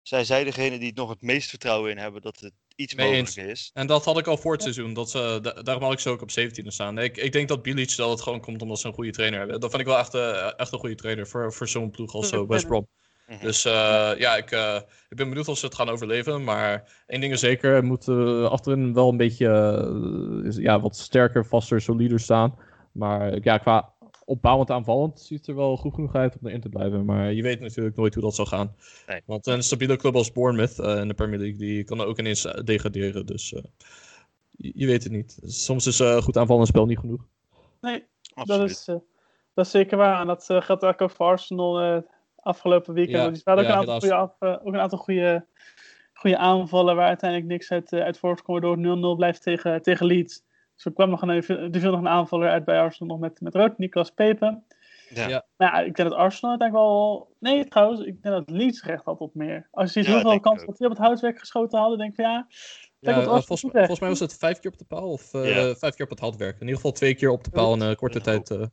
Zij zijn degene die het nog het meest vertrouwen in hebben dat het iets Mee mogelijk is. En dat had ik al voor het seizoen. Dat ze, da- daarom had ik ze ook op 17 staan. Ik, ik denk dat Bilic dat het gewoon komt omdat ze een goede trainer hebben. Dat vind ik wel echt, eh, echt een goede trainer voor, voor zo'n ploeg als eh, West Brom. Mhm. Dus eh, ja, ik, eh, ik ben benieuwd of ze het gaan overleven. Maar één ding is zeker, er moet eh, achterin wel een beetje ja, wat sterker, vaster, solider staan. Maar ja, qua opbouwend aanvallend ziet er wel goed genoeg uit om erin te blijven. Maar je weet natuurlijk nooit hoe dat zal gaan. Nee. Want een stabiele club als Bournemouth eh, in de Premier League, die kan er ook ineens eh, degraderen. Dus eh, je, je weet het niet. Soms is eh, goed aanvallend spel niet genoeg. Nee, dat Absoluut. is, eh, dat is zeker waar. En dat geldt ook voor Arsenal eh, afgelopen weekend. Ja, Want die hadden ook, een aantal goede af, eh, ook een aantal goede, goede aanvallen waar uiteindelijk niks uit, uit voortkwam, waardoor het 0-0 blijft tegen, tegen Leeds. Dus er kwam nog een, er viel nog een aanvaller uit bij Arsenal nog met, met rood, Niklas Pepe. Ja. Ja. Maar ja, ik denk dat Arsenal uiteindelijk wel... Nee, trouwens, ik denk dat Leeds recht had op meer. Als je ziet Ja, hoeveel kansen dat die op het houtwerk geschoten hadden, denk ik van ja... Ja, dat eh, Arsenal volgens, volgens mij was het vijf keer op de paal of eh, vijf keer op het houtwerk. In ieder geval twee keer op de paal in een korte Ja. tijd. eh,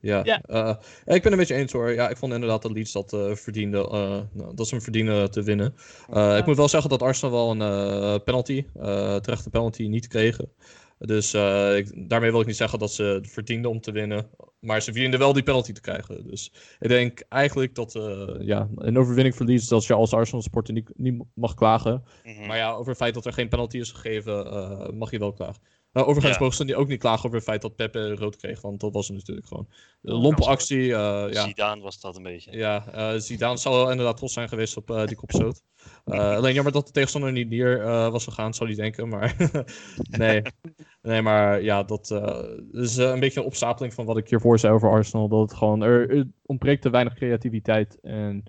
ja, Ja. eh, ja, ik ben het met je eens hoor. Ja, ik vond inderdaad dat Leeds dat eh, verdiende, eh, nou, dat ze hem verdienen te winnen. Eh, Ik moet wel zeggen dat Arsenal wel een penalty, eh terechte penalty, niet kregen. Dus eh, ik- daarmee wil ik niet zeggen dat ze het verdienden om te winnen. Maar ze verdienden wel die penalty te krijgen. Dus ik denk eigenlijk dat eh, ja, een overwinning Leeds, dat je als Arsenal supporter niet, niet mag klagen. Mhm. Maar ja, over het feit dat er geen penalty is gegeven, eh, mag je wel klagen. Uh, overigens mogen ze ook niet klagen over het feit dat Pepe rood kreeg, want dat was het natuurlijk gewoon. Een Ja, lompe actie, eh, ja. Zidane was dat een beetje. Ja, eh Zidane wel inderdaad trots zijn geweest op eh, die kopstoot. Alleen jammer dat de tegenstander niet neer was gegaan, zou hij denken. Maar [LAUGHS] nee. nee, maar ja, dat is een beetje een opstapeling van wat ik hiervoor zei over Arsenal. Dat het gewoon, er, er ontbreekt te weinig creativiteit. En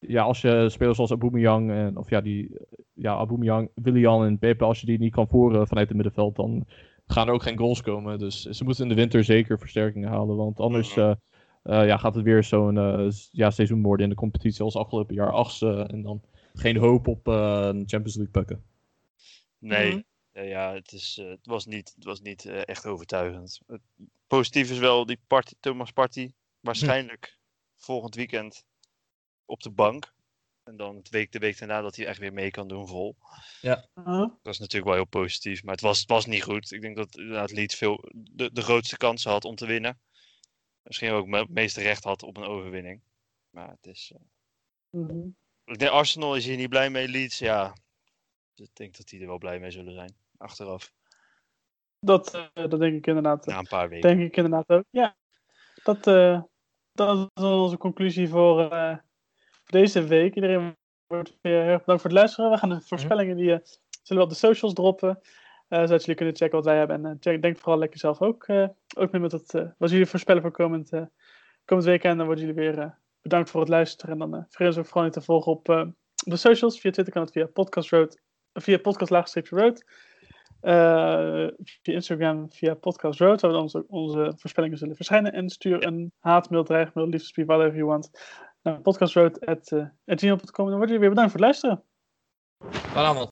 ja, als je spelers zoals Aubameyang en, of ja, die, ja, Aubameyang, Willian en Pepe, als je die niet kan voeren vanuit het middenveld, dan gaan er ook geen goals komen. Dus ze moeten in de winter zeker versterkingen halen, want anders... Mhm. eh, eh, ja, gaat het weer zo'n eh, ja, seizoen worden in de competitie als afgelopen jaar achtste. En dan geen hoop op een Champions League pakken. Nee, Mhm. ja, ja, het, is, het was niet, het was niet echt overtuigend. Positief is wel die party, Thomas Party. Waarschijnlijk volgend weekend op de bank. En dan het week, de week daarna dat hij echt weer mee kan doen vol. Huh? Dat is natuurlijk wel heel positief. Maar het was, het was niet goed. Ik denk dat inderdaad Leeds veel, de, de grootste kansen had om te winnen. Misschien ook me- het meeste recht had op een overwinning. Maar het is... ik denk Arsenal is hier niet blij mee. Leeds, ja. Ik denk dat die er wel blij mee zullen zijn. Achteraf. Dat, eh, dat denk ik inderdaad. Na een paar weken. Denk ik inderdaad ook. Ja, dat, eh, dat is onze conclusie voor eh, deze week. Iedereen wordt weer heel erg bedankt voor het luisteren. We gaan de voorspellingen die eh, zullen we op de socials droppen. Eh, zodat jullie kunnen checken wat wij hebben. En eh, check, denk vooral lekker zelf ook, ook mee met het, wat jullie voorspellen voor komend, komend weekend. En dan worden jullie weer bedankt voor het luisteren. En dan uh, vergeet ons ook vooral niet te volgen op, op de socials. Via Twitter kan het via podcast road, via podcast road. Via Instagram, via podcast road, waar we onze, onze voorspellingen zullen verschijnen. En stuur een haatmail, dreigmail, liefdesbrief, whatever you want. Naar podcastroad.gmail.com. En dan worden jullie weer bedankt voor het luisteren. Vanavond.